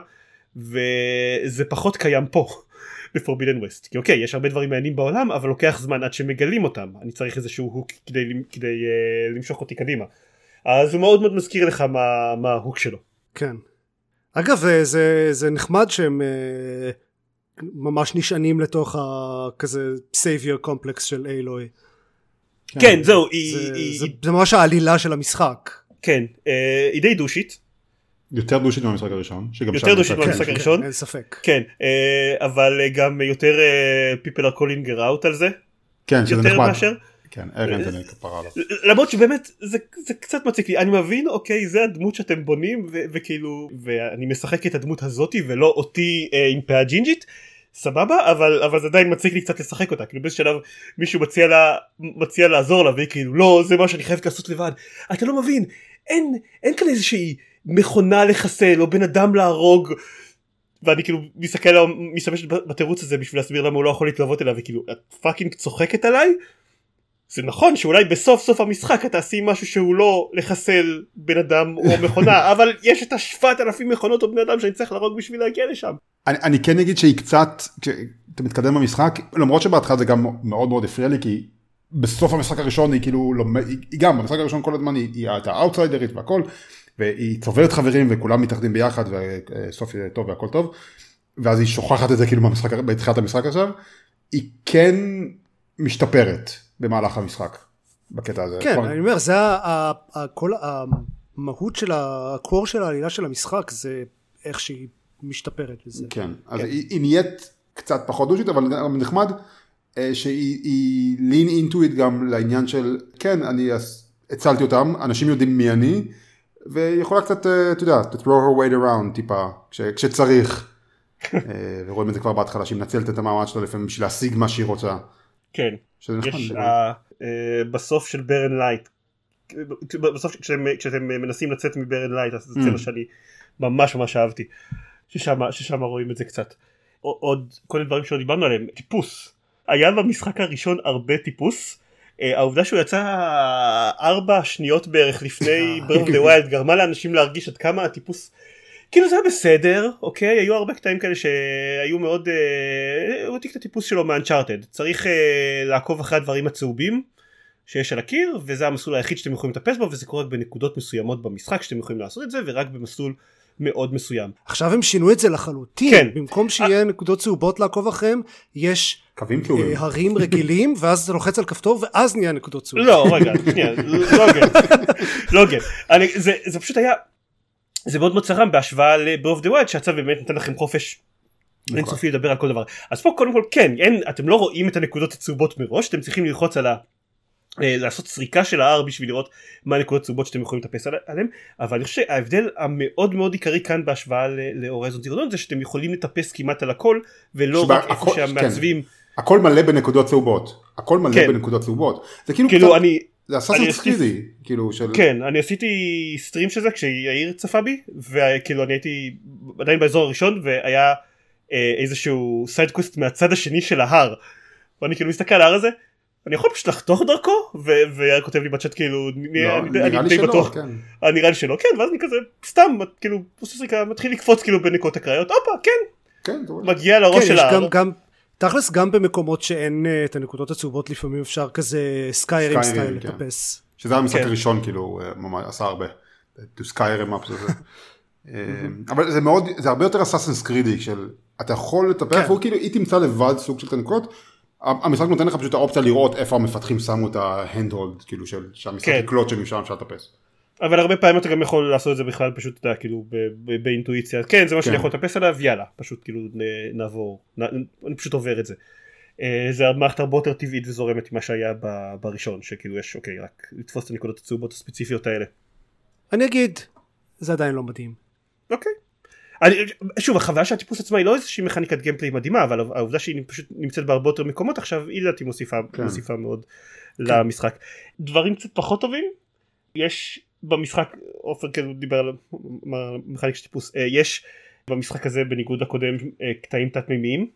וזה פחות קיים פה ב Forbidden West כי אוקיי יש הרבה דברים מעניינים בעולם אבל לוקח זמן עד שמגלים אותם. אני צריך איזשהו hook כדי, כדי אה, למשוך אותי קדימה אז הוא מאוד מאוד מזכיר לך מה, מה ה hook שלו. כן. אגב זה, זה נחמד שהם אה, ממש נשענים לתוך הכזה savior complex של אילוי. כן, כן זהו זה, היא, זה, היא, זה, זה ממש העלילה של המשחק. כן אה, היא די דושית יותר דושית מהמשחק הראשון. יותר דושית מהמשחק כן, הראשון. כן, אין ספק. כן, אה, אבל גם יותר people are calling her out על זה. כן, שזה יותר נחמד. מאשר. כן, ארנטוני כפרה עליו. למרות שבאמת זה, זה קצת מציק לי אני מבין אוקיי זה הדמות שאתם בונים ו- וכאילו ואני משחק את הדמות הזאתי ולא אותי אה, עם פאה ג'ינג'ית סבבה אבל אבל זה עדיין מציק לי קצת לשחק אותה כאילו באיזה שלב מישהו מציע לה מציע לעזור לה והיא כאילו לא זה מה שאני חייבת לעשות לבד אתה לא מבין אין אין כאן איזושהי מכונה לחסל או בן אדם להרוג ואני כאילו מסתכל עליו משתמש בתירוץ הזה בשביל להסביר למה הוא לא יכול להתלוות אליה וכאילו את fucking צוחקת עליי זה נכון שאולי בסוף סוף המשחק אתה תעשי משהו שהוא לא לחסל בן אדם או מכונה אבל יש את השבעת אלפים מכונות או בני אדם שאני צריך להרוג בשביל להגיע לשם. אני, אני כן אגיד שהיא קצת, כשאתה מתקדם במשחק, למרות שבהתחלה זה גם מאוד מאוד הפריע לי כי בסוף המשחק הראשון היא כאילו, היא, היא גם במשחק הראשון כל הזמן היא, היא הייתה אאוטסיידרית והכל והיא צוברת חברים וכולם מתאחדים ביחד וסוף יהיה טוב והכל טוב ואז היא שוכחת את זה כאילו במשחק, בתחילת המשחק עכשיו, היא כן משתפרת במהלך המשחק בקטע הזה. כן, אני אומר, זה כל המהות של הקור של העלילה של המשחק זה איך שהיא משתפרת לזה. כן, אז היא, היא נהיית קצת פחות דושית אבל נחמד שהיא lean into it גם לעניין של כן אני הצלתי אותם אנשים יודעים מי אני ויכולה קצת אתה יודע to throw her weight around טיפה כש, כשצריך ורואים את זה כבר בהתחלה שהיא מנצלת את המעמד שלה לפעמים בשביל להשיג מה שהיא רוצה. כן. יש בסוף של Barren Light בסוף כשאתם מנסים לצאת מ Barren Light אז זה סצנה שאני ממש ממש אהבתי. ששם רואים את זה קצת. עוד כל מיני דברים שלא דיברנו עליהם. טיפוס. היה במשחק הראשון הרבה טיפוס. העובדה שהוא יצא ארבע שניות בערך לפני Breath of the Wild גרמה לאנשים להרגיש עד כמה הטיפוס כאילו זה היה בסדר אוקיי היו הרבה קטעים כאלה שהיו מאוד אה, הוא העתיק את הטיפוס שלו מ Uncharted צריך אה, לעקוב אחרי הדברים הצהובים שיש על הקיר וזה המסלול היחיד שאתם יכולים לטפס בו וזה קורה בנקודות מסוימות במשחק שאתם יכולים לעשות את זה ורק במסלול מאוד מסוים. עכשיו הם שינו את זה לחלוטין כן. במקום שיהיה נקודות צהובות לעקוב אחריהם יש קווים צהובים. אה, הרים רגילים ואז אתה לוחץ על כפתור ואז נהיה נקודות צהובות. לא רגע שנייה לא הוגן לא הוגן זה פשוט היה זה מאוד מאוד צרם בהשוואה of the Wild שיצא באמת נתן לכם חופש אינסופי לדבר על כל דבר. אז פה קודם כל כן אין אתם לא רואים את הנקודות הצהובות מראש אתם צריכים ללחוץ על ה... אה, לעשות סריקה של ה-R בשביל לראות מה הנקודות הצהובות שאתם יכולים לטפס על- עליהן אבל אני חושב שההבדל המאוד מאוד עיקרי כאן בהשוואה להורייזון זירודון זה שאתם יכולים לטפס כמעט על הכל ולא רק איפה הכל- שהמעצבים הכל מלא בנקודות צהובות. הכל מלא כן. בנקודות צהובות. זה כאילו כאילו קצת- אני זה אני אסאסינס עשיתי- קרידי כאילו של כן אני עשיתי סטרים של זה כשיאיר צפה בי וכאילו אני הייתי עדיין באזור הראשון והיה אה, איזשהו side quest מהצד השני של ההר. ואני כאילו מסתכל על ההר הזה אני יכול פשוט לחתוך דרכו ו- ויאיר כותב לי בצ'אט כאילו אני, לא, אני, נראה אני לי די שלא, בטוח. כן. אה, נראה לי שלא כן ואז אני כזה סתם כאילו מתחיל לקפוץ כאילו בנקודות הקריות הופה כן. כן, מגיע לראש כן, של יש ההר. גם, גם תכלס גם במקומות שאין אה, את הנקודות הצהובות לפעמים אפשר כזה Skyrim style כן. לטפס. שזה המשחק כן. הראשון כאילו אה, ממש עשה הרבה. to skyrim up זה. אה, אבל זה מאוד זה הרבה יותר אסאסנס קרידי של אתה יכול לטפח כן. והוא כאילו היא תמצא לבד סוג של תנקות. המשחק נותן לך פשוט האופציה לראות איפה המפתחים שמו את ההנדהולד כאילו של שהמשחק כן. יקלוט שמשם אפשר לטפס. אבל הרבה פעמים אתה גם יכול לעשות את זה בכלל פשוט אתה יודע כאילו באינטואיציה כן זה מה שאני כן. יכול לטפס עליו יאללה פשוט כאילו נעבור נ- אני פשוט עובר את זה. אה, זה מערכת הרבה יותר טבעית וזורמת ממה שהיה בראשון שכאילו יש אוקיי רק לתפוס את הנקודות הצהובות הספציפיות האלה. אני אגיד, זה עדיין לא מדהים. אוקיי. אני, שוב החוויה של הטיפוס עצמה היא לא איזושהי מכניקת גיימפליי מדהימה אבל העובדה שהיא פשוט נמצאת בהרבה יותר מקומות עכשיו היא לדעתי מוסיפה, כן. מוסיפה מאוד למשחק. דברים קצת פחות טובים יש במשחק עופר כאילו דיבר על מכניקה של טיפוס אה, יש במשחק הזה בניגוד לקודם אה, קטעים תת מימיים.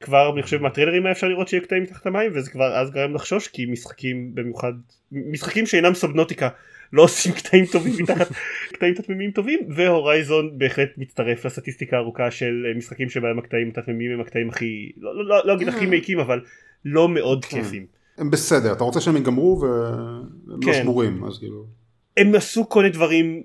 כבר אני חושב מהטריילרים היה אפשר לראות שיהיה קטעים מתחת המים וזה כבר אז גרם לחשוש כי משחקים במיוחד משחקים שאינם סובנוטיקה לא עושים קטעים טובים מתחת קטעים תת-מימיים טובים והורייזון בהחלט מצטרף לסטטיסטיקה הארוכה של אה, משחקים שבהם הקטעים התת-מימיים הם הקטעים הכי לא, לא, לא, לא אגיד הכי מעיקים אבל לא מאוד כיפים. הם בסדר אתה רוצה שהם ייגמרו והם לא כן. שמורים אז כאילו. הם עשו כל מיני דברים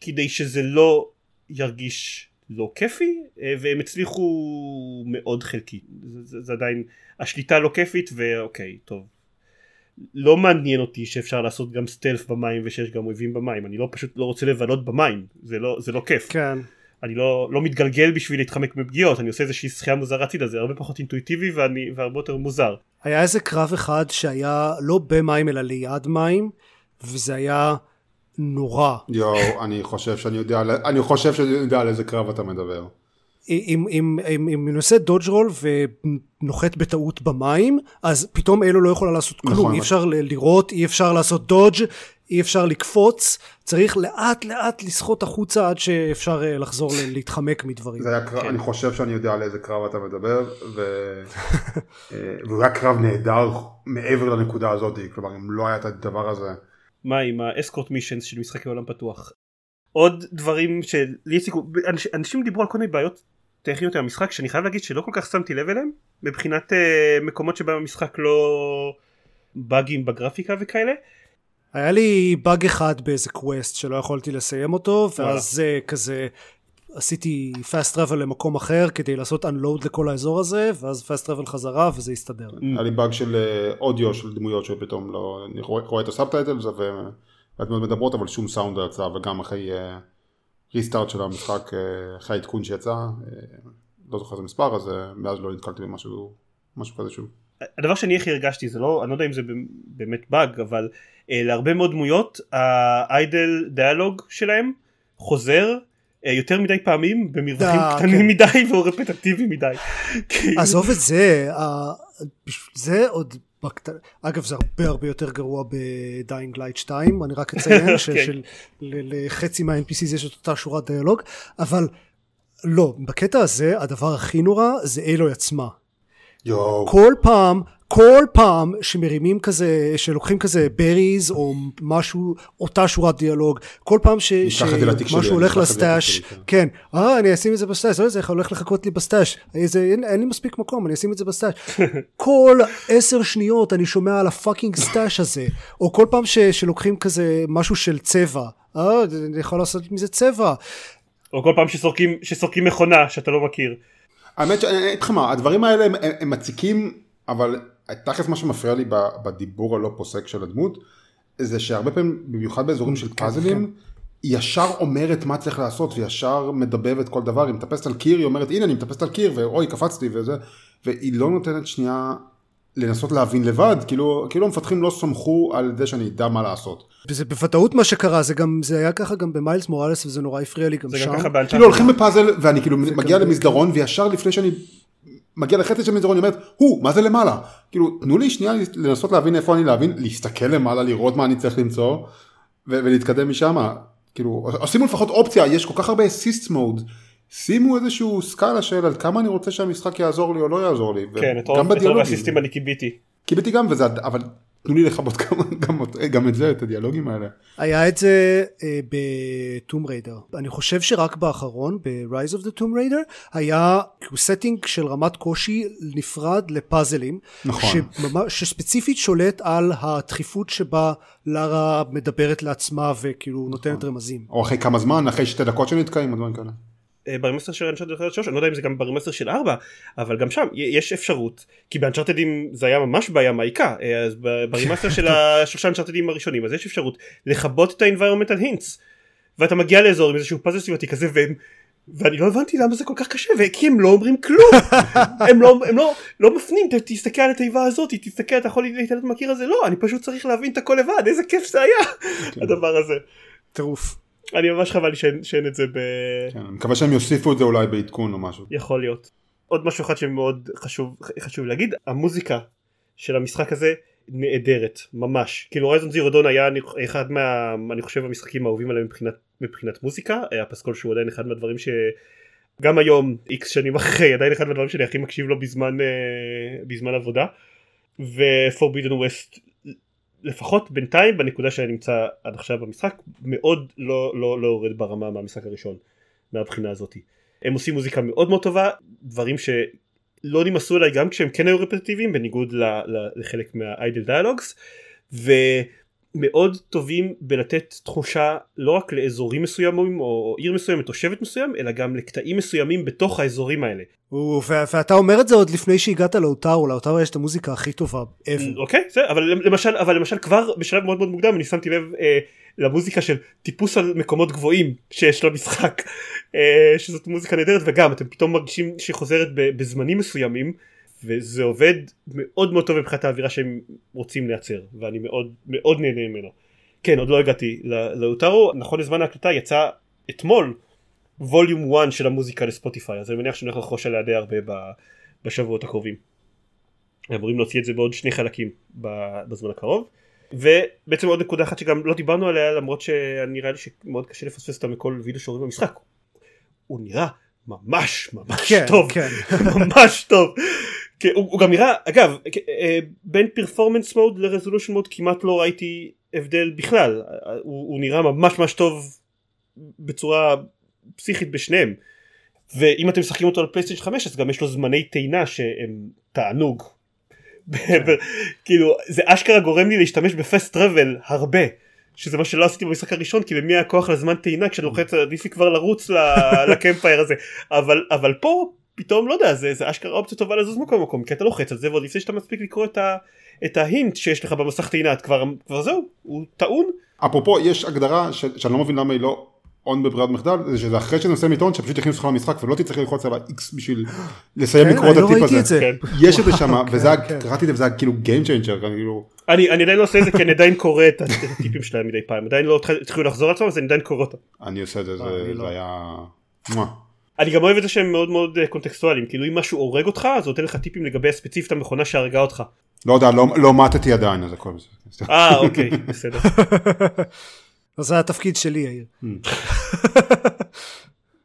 כדי שזה לא ירגיש לא כיפי אה, והם הצליחו מאוד חלקי זה, זה, זה עדיין השליטה לא כיפית ואוקיי טוב. לא מעניין אותי שאפשר לעשות גם סטלף במים ושיש גם אויבים במים. אני לא פשוט לא רוצה לבלות במים. זה לא זה לא כיף. כן. אני לא, לא מתגלגל בשביל להתחמק מפגיעות. אני עושה איזושהי שחייה מוזרה הצידה. זה הרבה פחות אינטואיטיבי ואני, והרבה יותר מוזר. היה איזה קרב אחד שהיה לא במים אלא ליד מים, וזה היה נורא. יואו אני חושב שאני יודע אני חושב שאני יודע על איזה קרב אתה מדבר. אם, אם, אם, אם אני עושה דודג' רול ונוחת בטעות במים, אז פתאום אלו לא יכולה לעשות כלום. נכון. אי אפשר לראות, אי אפשר לעשות דודג', אי אפשר לקפוץ, צריך לאט לאט לשחות החוצה עד שאפשר אה, לחזור להתחמק מדברים. זה היה קרב, כן. אני חושב שאני יודע על איזה קרב אתה מדבר, ו... אה, והוא היה קרב נהדר מעבר לנקודה הזאת, כלומר אם לא היה את הדבר הזה. מה עם האסקורט מישנס של משחקי עולם פתוח. עוד דברים שלי הציקו, אנש, אנשים דיברו על כל מיני בעיות טכניות עם המשחק שאני חייב להגיד שלא כל כך שמתי לב אליהם מבחינת uh, מקומות שבהם המשחק לא באגים בגרפיקה וכאלה. היה לי באג אחד באיזה קווסט שלא יכולתי לסיים אותו, ואז אה, כזה עשיתי fast travel למקום אחר כדי לעשות unload לכל האזור הזה, ואז fast travel חזרה וזה הסתדר. היה לי באג של אה, אודיו של דמויות שפתאום לא, אני רואה, את ה subtitles והדמויות מדברות אבל שום סאונד לא יצא וגם אחרי restart של המשחק, אה, אחרי העדכון שיצא, אה, לא זוכר איזה מספר אז אה, מאז לא נתקלתי במשהו משהו כזה שוב. הדבר שאני הכי הרגשתי זה לא אני לא יודע אם זה באמת באג אבל להרבה מאוד דמויות ה idle dialogue שלהם חוזר. אה, יותר מדי פעמים במרווחים אה, קטנים כן. מדי והוא רפטטיבי מדי. כאילו- עזוב את זה, זה עוד בקט... אגב זה הרבה הרבה יותר גרוע ב Dying Light 2, אני רק אציין ש- כן. של- מה-NPCs יש את אותה שורת דיאלוג, אבל לא, בקטע הזה הדבר הכי נורא זה אילוי עצמה. יואו. כל פעם, כל פעם שמרימים כזה, שלוקחים כזה berries או משהו, אותה שורת דיאלוג, כל פעם ש, שמשהו הולך ל stash, כן. כן, אה, אני אשים את זה ב stash, לא, זה הולך לחכות לי ב stash, איזה, אין, אין לי מספיק מקום, אני אשים את זה ב stash. כל עשר שניות אני שומע על ה fucking stash הזה, או כל פעם ש, שלוקחים כזה משהו של צבע, אה, אני יכול לעשות מזה צבע. או כל פעם שסורקים, שסורקים מכונה שאתה לא מכיר. האמת שאני אגיד לך מה, הדברים האלה הם, הם, הם מציקים, אבל תכלס מה שמפריע לי בדיבור הלא פוסק של הדמות, זה שהרבה פעמים, במיוחד באזורים של פאזלים, היא ישר אומרת מה צריך לעשות, וישר מדבבת כל דבר, היא מטפסת על קיר, היא אומרת הנה אני מטפסת על קיר, ואוי קפצתי וזה, והיא לא נותנת שנייה לנסות להבין לבד, כאילו, כאילו המפתחים לא סמכו על זה שאני אדע מה לעשות. זה בוודאות מה שקרה, זה גם, זה היה ככה גם במיילס מוראלס וזה נורא הפריע לי גם זה שם. גם. כאילו הולכים בפאזל ואני כאילו מגיע גם- למסדרון וישר לפני שאני מגיע לחצי של המסדרון אני אומרת הוא מה זה למעלה כאילו תנו לי שנייה לנסות להבין איפה אני להבין להסתכל למעלה לראות מה אני צריך למצוא ו- ולהתקדם משם כאילו או שימו לפחות אופציה יש כל כך הרבה assist mode שימו איזשהו סקאלה של על כמה אני רוצה שהמשחק יעזור לי או לא יעזור לי כן, את רוב. האסיסטים אני כיביתי. קיבלתי גם וזה אבל תנו לי לכבות גם, גם, גם את זה, את הדיאלוגים האלה. היה את זה אה, ב Tomb Raider. אני חושב שרק באחרון, ב-Rise of the Tomb Raider, היה setting של רמת קושי נפרד לפאזלים. נכון. שממש, שספציפית שולט על הדחיפות שבה לארה מדברת לעצמה וכאילו נותנת רמזים. או אחרי כמה זמן, אחרי שתי דקות שנתקעים, או דברים כאלה. אה, ב remaster של Uncharted 3 אני לא יודע אם זה גם ב remaster של 4 אבל גם שם יש אפשרות כי באנצ'ארטדים זה היה ממש בעיה מעיקה אה, אז ב remaster של השלושה אנצ'ארטדים הראשונים אז יש אפשרות לכבות את ה-environmental hints ואתה מגיע לאזור עם איזשהו פאזל סביבתי כזה והם ואני לא הבנתי למה זה כל כך קשה כי הם לא אומרים כלום הם לא הם לא לא מפנים תסתכל על התיבה הזאת תסתכל אתה יכול להתעלם מהקיר הזה לא אני פשוט צריך להבין את הכל לבד איזה כיף זה היה כן. הדבר הזה. טירוף. אני ממש חבל לי שאין, את זה ב... כן, אני מקווה שהם יוסיפו את זה אולי בעדכון או משהו. יכול להיות. עוד משהו אחד שמאוד חשוב, חשוב להגיד, המוזיקה של המשחק הזה נהדרת, ממש. כאילו רייזון זירו דון היה אחד מה... אני חושב המשחקים האהובים עליהם מבחינת, מבחינת מוזיקה, היה פסקול שהוא עדיין אחד מהדברים ש... גם היום איקס שנים אחרי עדיין אחד מהדברים שאני הכי מקשיב לו בזמן, אה, בזמן עבודה ו-Forbidden West לפחות בינתיים בנקודה שאני נמצא עד עכשיו במשחק מאוד לא, לא, לא יורד ברמה מהמשחק הראשון מהבחינה הזאתי. הם עושים מוזיקה מאוד מאוד טובה דברים שלא נמאסו אליי גם כשהם כן היו רפטטיביים בניגוד ל, ל, לחלק מהאיידל דיאלוגס ומאוד טובים בלתת תחושה לא רק לאזורים מסוימים או עיר מסוימת או שבט מסוים אלא גם לקטעים מסוימים בתוך האזורים האלה. ואתה אומר את זה עוד לפני שהגעת לאוטארו, לאוטארו יש את המוזיקה הכי טובה ever. אוקיי, בסדר, אבל למשל, אבל למשל כבר בשלב מאוד מאוד מוקדם אני שמתי לב אה, למוזיקה של טיפוס על מקומות גבוהים שיש למשחק, אה, שזאת מוזיקה נהדרת וגם אתם פתאום מרגישים שהיא חוזרת בזמנים מסוימים וזה עובד מאוד מאוד טוב מבחינת האווירה שהם רוצים לייצר ואני מאוד מאוד נהנה ממנו. כן עוד לא הגעתי לאוטארו, נכון לזמן ההקלטה יצא אתמול ווליום 1 של המוזיקה לספוטיפיי אז אני מניח שאני הולך לחרוש עליה די הרבה בשבועות הקרובים. אמורים להוציא את זה בעוד שני חלקים בזמן הקרוב. ובעצם עוד נקודה אחת שגם לא דיברנו עליה למרות שנראה לי שמאוד קשה לפספס אותה מכל וידאו שרואים במשחק. הוא נראה ממש ממש כן, טוב כן. ממש טוב כן, הוא, הוא גם נראה אגב אה, בין פרפורמנס מוד לרזולושן מוד כמעט לא ראיתי הבדל בכלל. הוא, הוא נראה ממש ממש טוב בצורה פסיכית בשניהם. ואם אתם משחקים אותו על פלייסטיישן 5 אז גם יש לו זמני טעינה שהם תענוג. כאילו זה אשכרה גורם לי להשתמש ב fast travel הרבה שזה מה שלא עשיתי במשחק הראשון כי למי היה כוח לזמן טעינה כשאני לוחץ עדיף לי כבר לרוץ ל campfire הזה. אבל אבל פה פתאום לא יודע זה, זה אשכרה אופציה טובה לזוז מקום מקום כי אתה לוחץ על זה ועוד לפני שאתה מספיק לקרוא את, ה, את ההינט שיש לך במסך טעינה את כבר, כבר זהו הוא טעון. אפרופו יש הגדרה ש, שאני לא מבין למה היא לא און בברירת מחדל זה שזה אחרי שנושא מטעון שפשוט יכניסו אותך למשחק ולא תצטרך ללחוץ על ה-X בשביל לסיים לקרוא את לא הטיפ הזה. זה. יש את זה שם וזה קראתי את זה וזה היה כאילו Game Changer. כאילו- אני עדיין לא עושה את זה כי אני עדיין קורא את הטיפים שלהם מדי פעם עדיין לא התחילו לחזור על עצמם אז אני עדיין קורא אותם. אני עושה את זה זה לא. היה. אני גם אוהב את זה שהם מאוד מאוד קונטקסטואליים כאילו אם משהו הורג אותך אז נותן לך טיפים לגבי הספציפית המכונה שהרגה אותך. לא יודע לא מתתי עדיין אז הכל בסדר. אה אוקיי בסדר. אז זה התפקיד שלי יאיר.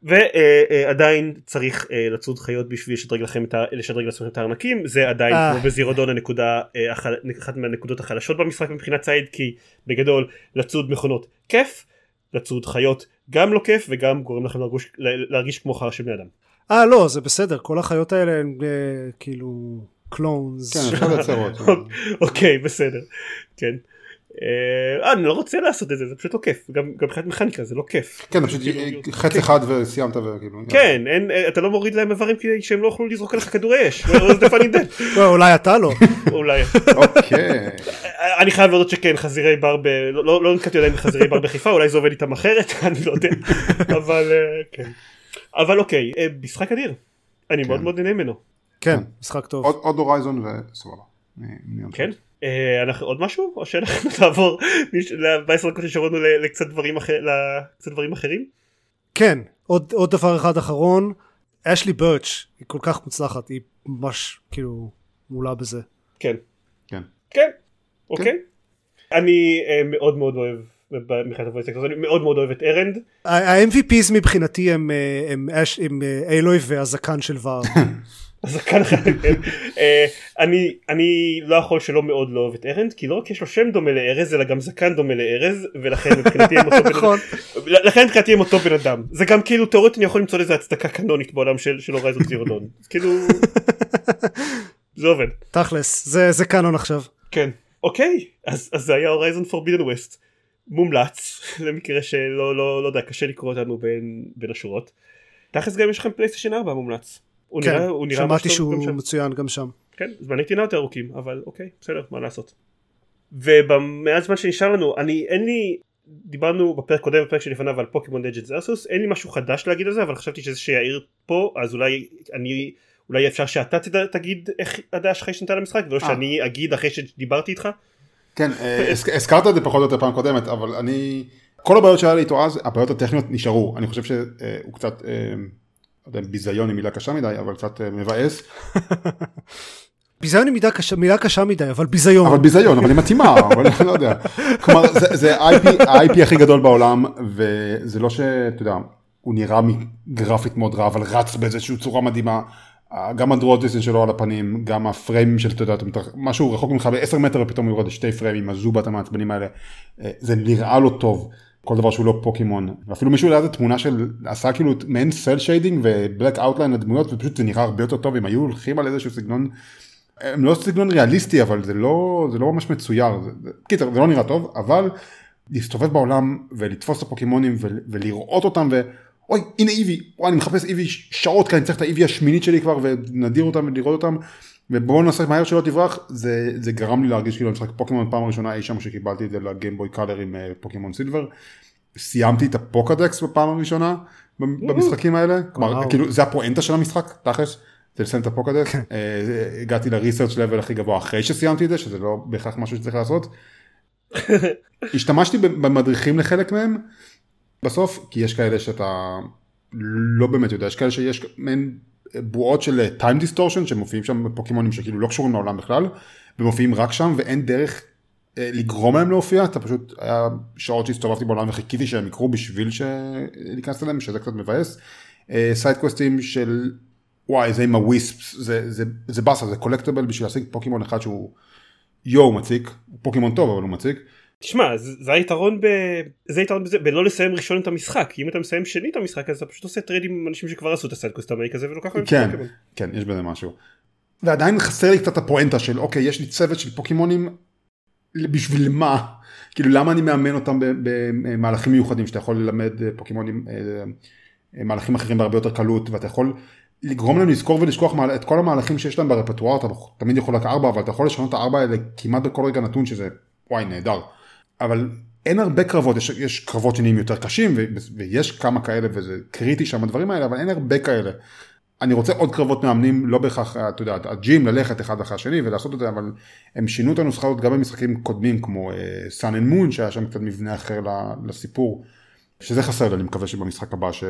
ועדיין צריך אה, לצוד חיות בשביל לשדרג לכם את לשדרג לעצמכם את הארנקים זה עדיין אה. כמו בזירודון הנקודה אה, אחת מהנקודות החלשות במשחק מבחינת ציד כי בגדול לצוד מכונות כיף לצוד חיות גם לא כיף וגם גורם לכם להרגיש, להרגיש כמו חרא של בני אדם. אה לא זה בסדר כל החיות האלה הן כאילו קלונס. כן אפשר לייצר עוד. אוקיי בסדר כן. אה, אני לא רוצה לעשות את זה זה פשוט לא כיף גם מבחינת מכניקה זה לא כיף. כן פשוט חץ אחד וסיימת וכאילו. כן אתה לא מוריד להם איברים כדי שהם לא יוכלו לזרוק עליך כדורי אש. אולי אתה לא. אולי. אוקיי. אני חייב להודות שכן חזירי בר ב... לא נתקעתי עדיין בחזירי בר בחיפה אולי זה עובד איתם אחרת אני לא יודע. אבל כן. אבל אוקיי משחק אדיר. אני מאוד מאוד נהנה ממנו. כן משחק טוב. עוד הורייזון וסבבה. כן. אה, אנחנו עוד משהו או שאנחנו נעבור בעשר דקות שנשארו לקצת דברים לקצת דברים אחרים? כן עוד עוד דבר אחד אחרון אשלי ברץ' היא כל כך מוצלחת היא ממש כאילו מעולה בזה. כן. כן. כן. אוקיי. אני אה, מאוד מאוד אוהב מבחינת אני מאוד מאוד אוהב את ארנד. ה-MVPs מבחינתי הם, אה, הם, הם, הם אלוי והזקן של ור. כן. אה, אני אני לא יכול שלא מאוד לא אוהב את ארנד כי לא רק יש לו שם דומה לארז אלא גם זקן דומה לארז ולכן מבחינתי הם אותו בן נכון. אדם, לכן מבחינתי הם אותו בן אדם זה גם כאילו תאורטית אני יכול למצוא לזה הצדקה קנונית בעולם של של הורייזון זירו דון אז כאילו זה עובד תכלס זה זה קאנון עכשיו כן אוקיי אז אז זה היה הורייזון פורבידן ווסט מומלץ למקרה שלא לא לא יודע קשה לקרוא אותנו בין השורות. תכלס גם יש לכם פלייסטיישן 4 מומלץ. הוא כן נראה הוא נראה שמעתי גם שהוא שם. מצוין גם שם כן זמני טינה יותר ארוכים אבל אוקיי בסדר מה לעשות. ובמעט זמן שנשאר לנו אני אין לי דיברנו בפרק קודם בפרק שלפניו על פוקימון דג'ט זרסוס אין לי משהו חדש להגיד על זה אבל חשבתי שזה שיעיר פה אז אולי אני אולי אפשר שאתה תדע, תגיד איך הדעה שלך השתנתה למשחק ולא אה. שאני אגיד אחרי שדיברתי איתך. כן, אה, הזכ- הזכרת את זה פחות או יותר פעם קודמת, אבל אני, כל הבעיות שהיה לי איתו אז, הבעיות הטכניות נשארו, אני חושב שהוא קצת, אה, לא יודע, אם ביזיון היא מילה קשה מדי, אבל קצת אה, מבאס, ביזיון היא מילה קשה, מילה קשה מדי אבל ביזיון אבל ביזיון, אבל היא מתאימה, אבל אני לא יודע. כלומר, זה- זה ה-IP ה-IP הכי גדול בעולם, וזה לא שאתה יודע, הוא נראה גרפית מאוד רע, אבל רץ באיזושהי צורה מדהימה. גם ה draw distance שלו על הפנים, גם הפריימים של, אתה יודע, משהו רחוק ממך ב-10 מטר ופתאום יורד לשתי פריימים, ה Zubat המעצבנים האלה, אה, זה נראה לו טוב, כל דבר שהוא לא פוקימון. ואפילו מישהו העלה איזה תמונה של, עשה כאילו מעין cel shading ו black outline לדמויות, ופשוט זה נראה הרבה יותר טוב, אם היו הולכים על איזשהו סגנון, הם לא סגנון ריאליסטי, אבל זה לא, זה לא ממש מצויר, קיצר, זה לא נראה טוב, אבל להסתובב בעולם ולתפוס את הפוקימונים ו- ולראות אותם ו... אוי הנה איבי, וואי אני מחפש איבי שעות כי אני צריך את האיבי השמינית שלי כבר ונדיר אותם ולראות אותם ובואו נעשה מהר שלא תברח זה, זה גרם לי להרגיש כאילו משחק פוקימון פעם ראשונה אי שם שקיבלתי את זה לגיימבוי קאלר עם אה, פוקימון סילבר. סיימתי את הפוקדקס בפעם הראשונה במ- במשחקים האלה, כלומר. כאילו זה הפואנטה של המשחק תכלס. זה לסיים את הפוקדקס, אה, הגעתי לריסרצ' לבל הכי גבוה אחרי שסיימתי את זה שזה לא בהכרח משהו שצריך לעשות. השתמשתי במדריכים לחלק מהם בסוף כי יש כאלה שאתה לא באמת יודע יש כאלה שיש מעין בועות של time distortion שמופיעים שם בפוקימונים שכאילו לא קשורים לעולם בכלל ומופיעים רק שם ואין דרך אה, לגרום להם להופיע אתה פשוט היה שעות שהסתובבתי בעולם וחיכיתי שהם יקרו בשביל ש- להיכנס אליהם שזה קצת מבאס. סיידקווסטים של וואי זה עם ה wisps זה, זה, זה באסה זה collectible בשביל להשיג פוקימון אחד שהוא יואו מציק פוקימון טוב אבל הוא מציק. תשמע זה זה היתרון ב... זה היתרון בזה בלא לסיים ראשון את המשחק אם אתה מסיים שני את המשחק אז אתה פשוט עושה trade עם אנשים שכבר עשו את ה side quest המציק הזה ולוקח להם כן. כן, יש בזה משהו. ועדיין חסר לי קצת הפואנטה של אוקיי, יש לי צוות של פוקימונים, בשביל מה? כאילו למה אני מאמן אותם במהלכים מיוחדים שאתה יכול ללמד אה, פוקימונים אה, אה, מהלכים אחרים בהרבה יותר קלות ואתה יכול לגרום להם לזכור ולשכוח את כל המהלכים שיש להם ברפטואר אתה תמיד יכול רק ארבע אבל אתה יכול לשנות את הארבע האלה כמעט בכל רגע נתון שזה וואי נהדר. אבל אין הרבה קרבות יש, יש קרבות שנהיים יותר קשים ו- ויש כמה כאלה וזה קריטי שם הדברים האלה אבל אין הרבה כאלה. אני רוצה עוד קרבות מאמנים, לא בהכרח, אתה יודע, ה gym ללכת אחד אחרי השני ולעשות את זה, אבל הם שינו את הנוסחה הזאת גם במשחקים קודמים, כמו Sun and Moon, שהיה שם קצת מבנה אחר לסיפור, שזה חסר לי, אני מקווה שבמשחק הבא ש...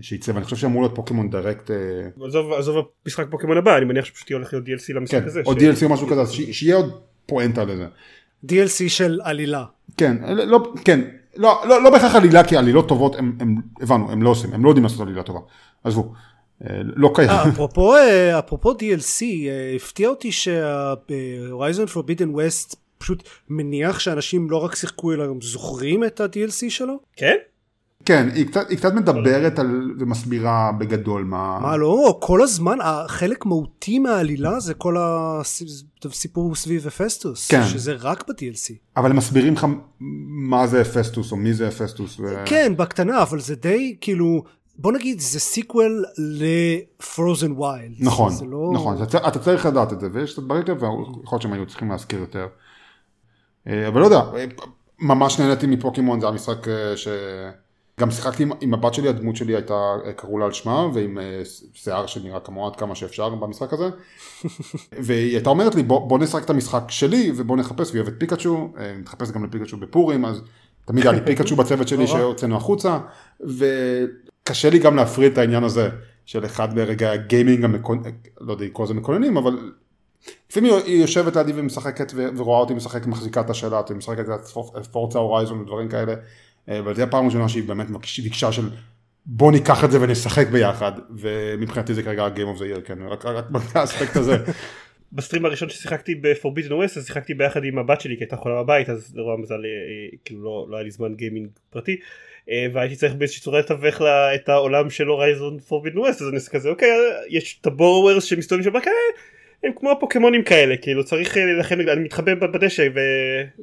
שייצא, ואני חושב שאמור להיות פוקימון דירקט, אה, עזוב עזוב המשחק פוקימון הבא אני מניח שפשוט הולך להיות DLC למשחק כן, הזה. או ש- DLC או משהו כזה, שיהיה עוד פואנטה לזה. DLC של עלילה כן, לא, כן, לא, לא, לא בהכרח עלילה, כי עלילות טובות, הם, הם, הבנו, הם לא עושים, הם לא יודעים לעשות עלילה טובה, עזבו, אה, לא קיים. אה, אפרופו אה, אפרופו DLC הפתיע אותי שהורייזון פורבידן ווסט פשוט מניח שאנשים לא רק שיחקו אלא גם זוכרים את ה-DLC שלו? כן? כן, היא קצת, היא קצת מדברת על, ומסבירה בגדול מה... מה לא, כל הזמן החלק מהותי מהעלילה זה כל הסיפור סביב Hephaestus, כן. שזה רק ב-DLC. אבל הם מסבירים לך מה זה Hephaestus או מי זה Hephaestus. ו... כן, בקטנה, אבל זה די כאילו, בוא נגיד זה sequel ל Frozen Wilds. נכון, זה לא... נכון, אתה, אתה צריך לדעת את זה, ויש את הדברים כאלה, ויכול להיות שהם היו צריכים להזכיר יותר. אה, אבל לא יודע, אה, ממש נהניתי מפוקימון, זה היה משחק אה, ש... גם שיחקתי עם, עם הבת שלי, הדמות שלי הייתה, אה, קראו לה על שמה, ועם אה, שיער שנראה כמוה עד כמה שאפשר במשחק הזה. והיא הייתה אומרת לי, בוא, בוא נשחק את המשחק שלי, ובוא נחפש, והיא אוהבת פיקאצ'ו, אה, נתחפש גם לפיקאצ'ו בפורים, אז תמיד היה לי פיקאצ'ו בצוות שלי נורא. שהוצאנו החוצה, וקשה לי גם להפריד את העניין הזה, של אחד ברגע הגיימינג המקונ... לא יודע לקרוא לזה מקוננים, אבל לפעמים היא יושבת לידי ומשחקת ורואה אותי משחק מחזיקה את השלט ומשחקת את פורצה הורייזון ודברים כאלה. אה, אבל זו הפעם הראשונה שהיא באמת ביקשה של בוא ניקח את זה ונשחק ביחד ומבחינתי זה כרגע Game of the Year כן רק, רק באספקט הזה. בסטרים הראשון ששיחקתי ב-Forbidden West אז שיחקתי ביחד עם הבת שלי כי הייתה חולה בבית אז לרוע המזל אה, אה, כאילו לא, לא היה לי זמן גיימינג פרטי והייתי צריך באיזושהי צורה לתווך לה את העולם של הורייזון Forbidden West אז אני כזה אוקיי יש את הבורורס שמסתובבים שם כאלה הם כמו הפוקימונים כאלה כאילו צריך להילחם נגדם אני מתחבא בדשא ו...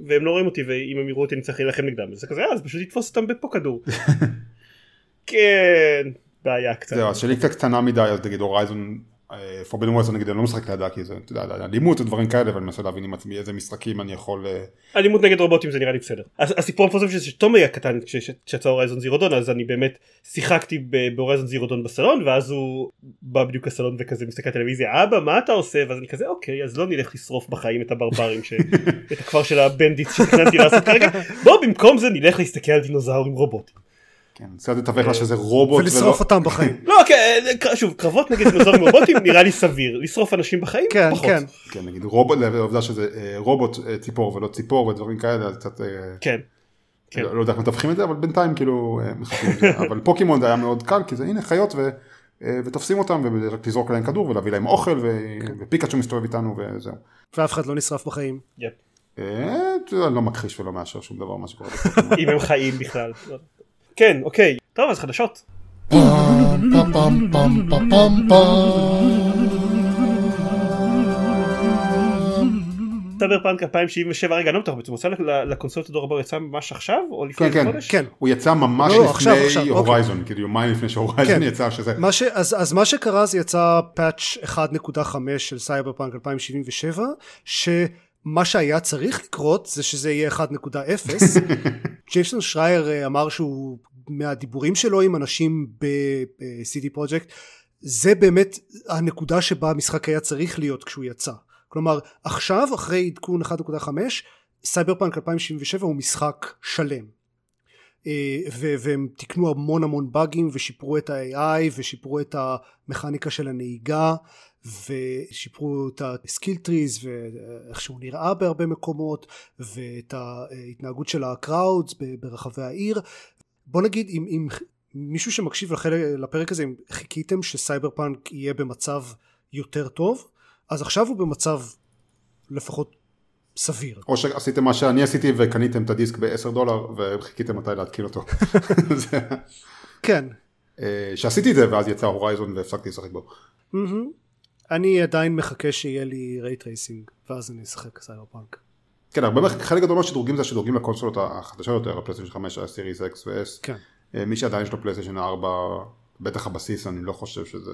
והם לא רואים אותי ואם הם יראו אותי אני צריך להילחם נגדם אז זה כזה אז פשוט לתפוס אותם בפה כדור. כן בעיה קצת. זהו שלי קצת קטנה מדי אז נגיד הורייזון פורבן וורס נגיד אני לא משחק לידה כי זה אתה יודע אלימות ודברים כאלה ואני מנסה להבין עם עצמי איזה משחקים אני יכול אה, אלימות נגד רובוטים זה נראה לי בסדר. הסיפור המפורסם שתומי היה קטן כשיצא הורייזון זירודון אז אני באמת שיחקתי בהורייזון זירודון בסלון ואז הוא בא בדיוק לסלון וכזה מסתכל טלוויזיה אבא מה אתה עושה? ואז אני כזה אוקיי אז לא נלך לשרוף בחיים את הברברים את הכפר של הבנדיט שתכננתי לעשות כרגע. בוא במקום זה נלך להסתכל על דינוזאורים רובוטים. כן, קצת לתווך לה שזה רובוט. ולשרוף אותם בחיים. לא, כן, שוב, קרבות נגד דינוזאורים רובוטים נראה לי סביר, לשרוף אנשים בחיים כן, פחות. כן. כן, נגיד רובוט, העובדה שזה אה, רובוט אה, ציפור ולא ציפור ודברים כאלה, קצת, אה, כן. כן. לא לא יודע איך מתווכים את זה, אבל בינתיים כאילו, אה, מחכים את זה. אבל פוקימון זה היה מאוד קל, כי זה הנה חיות ו... אה, ותופסים אותם ורק לזרוק עליהם כדור ולהביא להם אוכל ו- ופיקאצ'ו מסתובב איתנו וזהו. ואף אחד לא נשרף בחיים. אה, אני לא מכחיש ולא מאשר שום דבר מה שקורה. אם הם חיים בכלל. כן, אוקיי. טוב, אז חדשות. סייבר פאנק 2077 רגע אני לא בטוח בעצם הוא לקונסולות הדור הבא הוא יצא ממש עכשיו או לפני כן, כן. חודש? כן. הוא יצא ממש לא, לא, עכשיו, עכשיו, לפני אוקיי. Horizon, כאילו יומיים לפני ש Horizon כן. יצא, שזה... מה ש, אז, אז מה שקרה זה יצא patch 1.5 של סייבר פאנק 2077 שמה שהיה צריך לקרות זה שזה יהיה 1.0 ג'ייסון שרייר אה, אמר שהוא מהדיבורים שלו עם אנשים ב-CD פרויקט זה באמת הנקודה שבה המשחק היה צריך להיות כשהוא יצא. כלומר עכשיו אחרי עדכון 1.5 סייבר פאנק 2077 הוא משחק שלם. אה, והם תיקנו המון המון באגים ושיפרו את ה-AI ושיפרו את המכניקה של הנהיגה ושיפרו את ה skill trees ואיך שהוא נראה בהרבה מקומות ואת ההתנהגות של ה crowds ברחבי העיר בוא נגיד אם, אם מישהו שמקשיב לחלק, לפרק הזה אם חיכיתם שסייבר פאנק יהיה במצב יותר טוב אז עכשיו הוא במצב לפחות סביר או שעשיתם מה שאני עשיתי וקניתם את הדיסק ב-10 דולר וחיכיתם מתי להתקין אותו. כן אה, שעשיתי את זה ואז יצא Horizon והפסקתי לשחק בו. מהמם. אני עדיין מחכה שיהיה לי ray tracing ואז אני אשחק סייבר פאנק כן, הרבה, חלק גדול מהשדרוגים זה השדרוגים לקונסולות החדשות יותר, הפלייסטיישן 5, ה Series X ו-S. כן אה, מי שעדיין יש לו פלייסטיישן 4, בטח הבסיס, אני לא חושב שזה...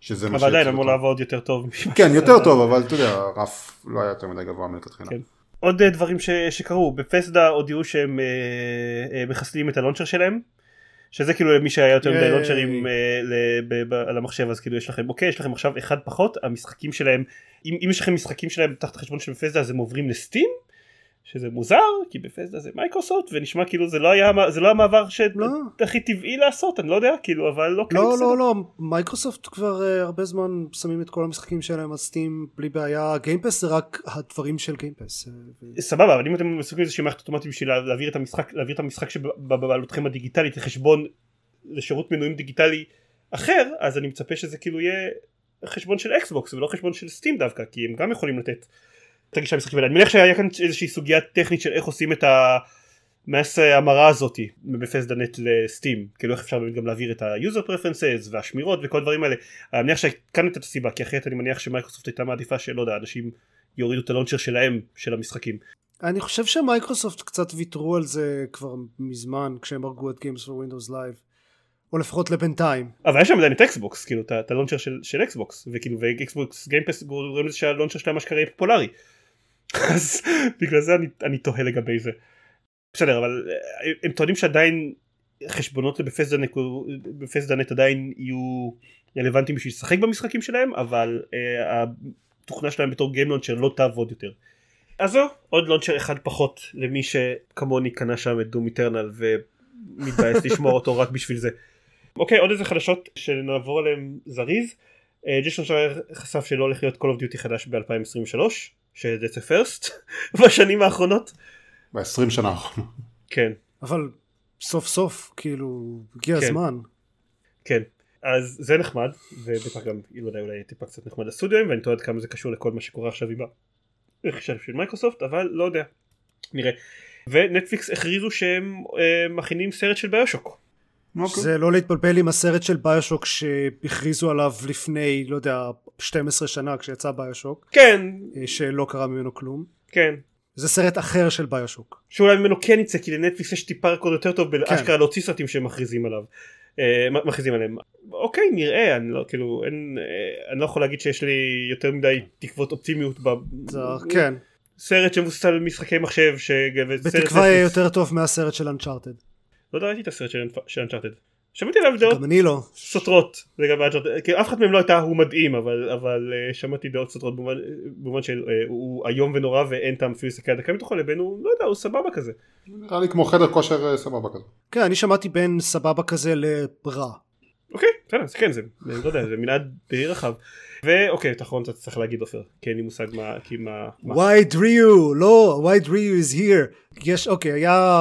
שזה מה אבל עדיין אמור. לעבוד יותר טוב. כן, יותר טוב, אבל אתה יודע, הרף לא היה יותר מדי גבוה מלכתחילה. כן. עוד אה, דברים ש- שקרו בפסדה הודיעו שהם אה, אה, מחסלים את הלונצ'ר שלהם. שזה כאילו למי שהיה יותר מדי. לונצ'רים אה, על המחשב אז כאילו יש לכם אוקיי יש לכם עכשיו אחד פחות המשחקים שלהם אם, אם יש לכם משחקים שלהם תחת החשבון של בפסדה אז הם עוברים לסטים שזה מוזר כי Bethesda זה מייקרוסופט ונשמע כאילו זה לא היה זה לא המעבר לא. שהכי טבעי לעשות אני לא יודע כאילו אבל לא לא בסדר. לא לא מייקרוסופט כבר אה, הרבה זמן שמים את כל המשחקים שלהם על Steam בלי בעיה Game Pass זה רק הדברים של Game Pass אה, סבבה אבל אם אתם מסוגלים איזושהי מערכת אוטומטית בשביל להעביר את המשחק להעביר את המשחק שבבעלותכם הדיגיטלית לחשבון לשירות מנויים דיגיטלי אחר אז אני מצפה שזה כאילו יהיה חשבון של Xbox ולא חשבון של Steam דווקא כי הם גם יכולים לתת את הגישה האלה אני מניח שהיה כאן איזושהי סוגיה טכנית של איך עושים את ה mass המרה הזאתי מ Bethesda.net ל Steam כאילו איך אפשר באמת גם להעביר את ה-user preferences והשמירות וכל הדברים האלה. אני מניח שכאן הייתה את הסיבה כי אחרת אני מניח שמייקרוסופט הייתה מעדיפה שלא יודע אנשים יורידו את ה launcher שלהם של המשחקים. אני חושב שמייקרוסופט קצת ויתרו על זה כבר מזמן כשהם הרגו את Games for Windows Live או לפחות לבינתיים. אבל יש שם עדיין את Xbox כאילו את ה launcher של Xbox וכאילו ו Xbox Game Pass גורם לזה שה launcher שלהם אשכרה יהיה פופולרי אז בגלל זה אני, אני תוהה לגבי זה בסדר אבל אה, הם טוענים שעדיין חשבונות ב Bethesda.net עדיין יהיו רלוונטיים בשביל לשחק במשחקים שלהם אבל אה, התוכנה שלהם בתור game launcher לא תעבוד יותר אז זהו עוד launcher אחד פחות למי שכמוני קנה שם את Doom Eternal ומתבאס לשמור אותו רק בשביל זה. אוקיי עוד איזה חדשות שנעבור עליהם זריז. אה, ג'ייסון שרייר חשף שלא הולך להיות Call of Duty חדש ב-2023 שזה זה פרסט בשנים האחרונות. ב-20 שנה האחרונות. כן. אבל סוף סוף כאילו הגיע כן. הזמן כן. אז זה נחמד, ובטח גם אולי אולי טיפה קצת נחמד לסטודיו, ואני תוהה כמה זה קשור לכל מה שקורה עכשיו עם הרכישה של מייקרוסופט, אבל לא יודע. נראה. ונטפליקס הכריזו שהם אה, מכינים סרט של ביושוק. אוקיי. זה לא להתבלבל עם הסרט של ביושוק שהכריזו עליו לפני, לא יודע, 12 שנה כשיצא ביושוק, כן, אה, שלא קרה ממנו כלום. כן. זה סרט אחר של ביושוק. שאולי ממנו כן יצא כי לנטפליקס יש טיפה רקורד יותר טוב כן. באשכרה להוציא סרטים שהם מכריזים עליו. אה, מכריזים עליהם. אוקיי נראה אני לא כאילו אין אה, אני לא יכול להגיד שיש לי יותר מדי תקוות אופטימיות ב... זה, כן. סרט שמבוסס על משחקי מחשב ש... בתקווה יהיה. יותר טוב מהסרט של אנצ'ארטד. לא יודע, ראיתי את הסרט של אנצ'ארטד. שמעתי עליו דעות גם אני לא. סותרות לגבי אנצ'ארטד כי אף אחת מהן לא הייתה הוא מדהים אבל אבל אה, שמעתי דעות סותרות במובן במובן של אה, הוא איום ונורא ואין טעם אפילו להסתכל על דקה מתוכו לבין הוא לא יודע הוא סבבה כזה. נראה לי כמו חדר כושר אה, סבבה כזה. כן, אני שמעתי בין סבבה כזה לרע. אוקיי, בסדר, זה כן, זה, לא יודע, זה מנעד די רחב. ואוקיי, את האחרון אתה צריך להגיד עופר, כי אין לי מושג מה, כי מה, מה. wide ריו, לא, wide ריו is here. יש, אוקיי, היה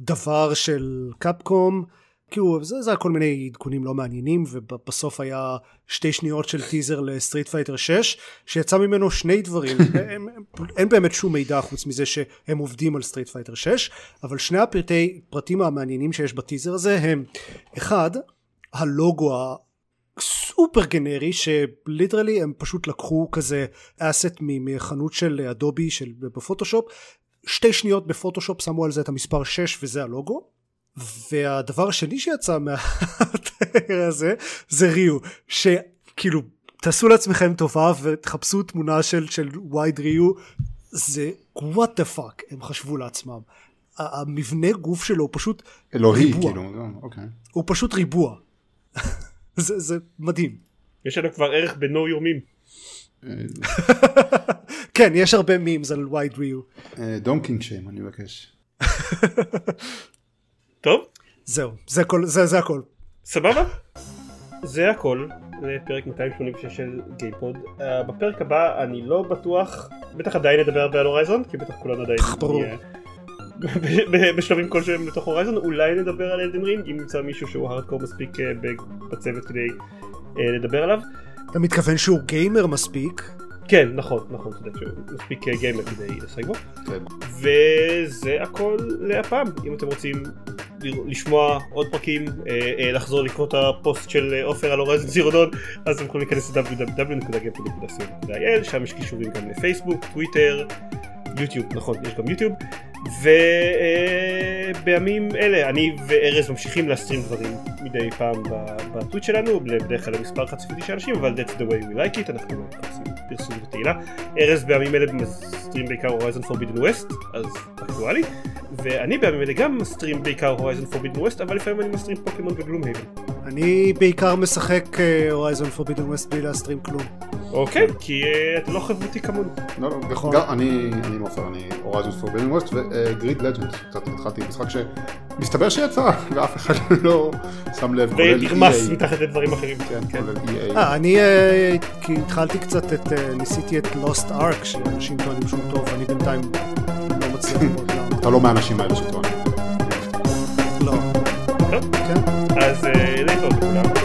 דבר של Capcom, כאילו זה, זה היה כל מיני עדכונים לא מעניינים, ובסוף היה שתי שניות של טיזר ל Street Fighter 6, שיצא ממנו שני דברים, הם, הם, אין באמת שום מידע חוץ מזה שהם עובדים על Street Fighter 6, אבל שני הפרטי פרטים המעניינים שיש בטיזר הזה הם, אחד, הלוגו סופר גנרי שליטרלי הם פשוט לקחו כזה אסט מחנות של אדובי של בפוטושופ שתי שניות בפוטושופ שמו על זה את המספר 6 וזה הלוגו והדבר השני שיצא מהטריילר הזה זה ריו שכאילו תעשו לעצמכם טובה ותחפשו תמונה של של וייד ריו זה what the fuck הם חשבו לעצמם המבנה גוף שלו הוא פשוט אלוהי ריבוע. כאילו, זהו, אוקיי. הוא פשוט ריבוע זה, זה מדהים יש לנו כבר ערך בנו יומים. כן יש הרבה memes על wide Ryu don't kink shame אני מבקש. טוב, זהו זה כל זה זה הכל סבבה? זה הכל לפרק 286 של גיימפוד. אה, בפרק הבא אני לא בטוח, בטח עדיין נדבר הרבה על Horizon, כי בטח כולנו עדיין ברור. בשלבים כלשהם לתוך Horizon, אולי נדבר על Elden Ring, אם נמצא מישהו שהוא הארדקור מספיק אה, בצוות כדי אה, לדבר עליו. אתה מתכוון שהוא גיימר מספיק כן, נכון, נכון, צודק שהוא מספיק גיימר כדי לשחק בו. כן. וזה הכל להפעם. אם אתם רוצים לשמוע עוד פרקים, אה, אה, לחזור לקרוא את הפוסט של אה, עופר על Horizon Zero Dawn, אז אתם יכולים להיכנס ל-www.gamepod.co.il, שם יש קישורים גם לפייסבוק, טוויטר, יוטיוב, נכון, יש גם יוטיוב. ובימים אלה אני וארז ממשיכים להסטרים דברים מדי פעם בטוויט שלנו, בדרך כלל למספר חד ספרתי של אנשים, אבל that's the way we like it, אנחנו מחפשים פרסום ותהילה. ארז בימים אלה מסטרים בעיקר Horizon Forbidden West, אז אקטואלי, ואני בימים אלה גם מסטרים בעיקר Horizon Forbidden West, אבל לפעמים אני מסטרים פוקימון ו Gloomhaven. אני בעיקר משחק הורייזון פורבידן ווסט בלי להסטרים כלום אוקיי, כי אה, אתה לא חברותי כמוני. לא, לא, נכון. גם אני, אני מופר, אני הורייזון פורבידן ווסט וגריד לג'נד, קצת התחלתי משחק שמסתבר שיצא ואף אחד לא שם לב, כולל ונרמס EA. מתחת לדברים אחרים. כן, כולל EA. אה, אני אה, כי התחלתי קצת את ניסיתי את לוסט ארק שאנשים טוענים שהוא טוב ואני בינתיים לא מצליח לראות אתה לא מהאנשים האלה שטוענים. לא טוב, כן אז dejo,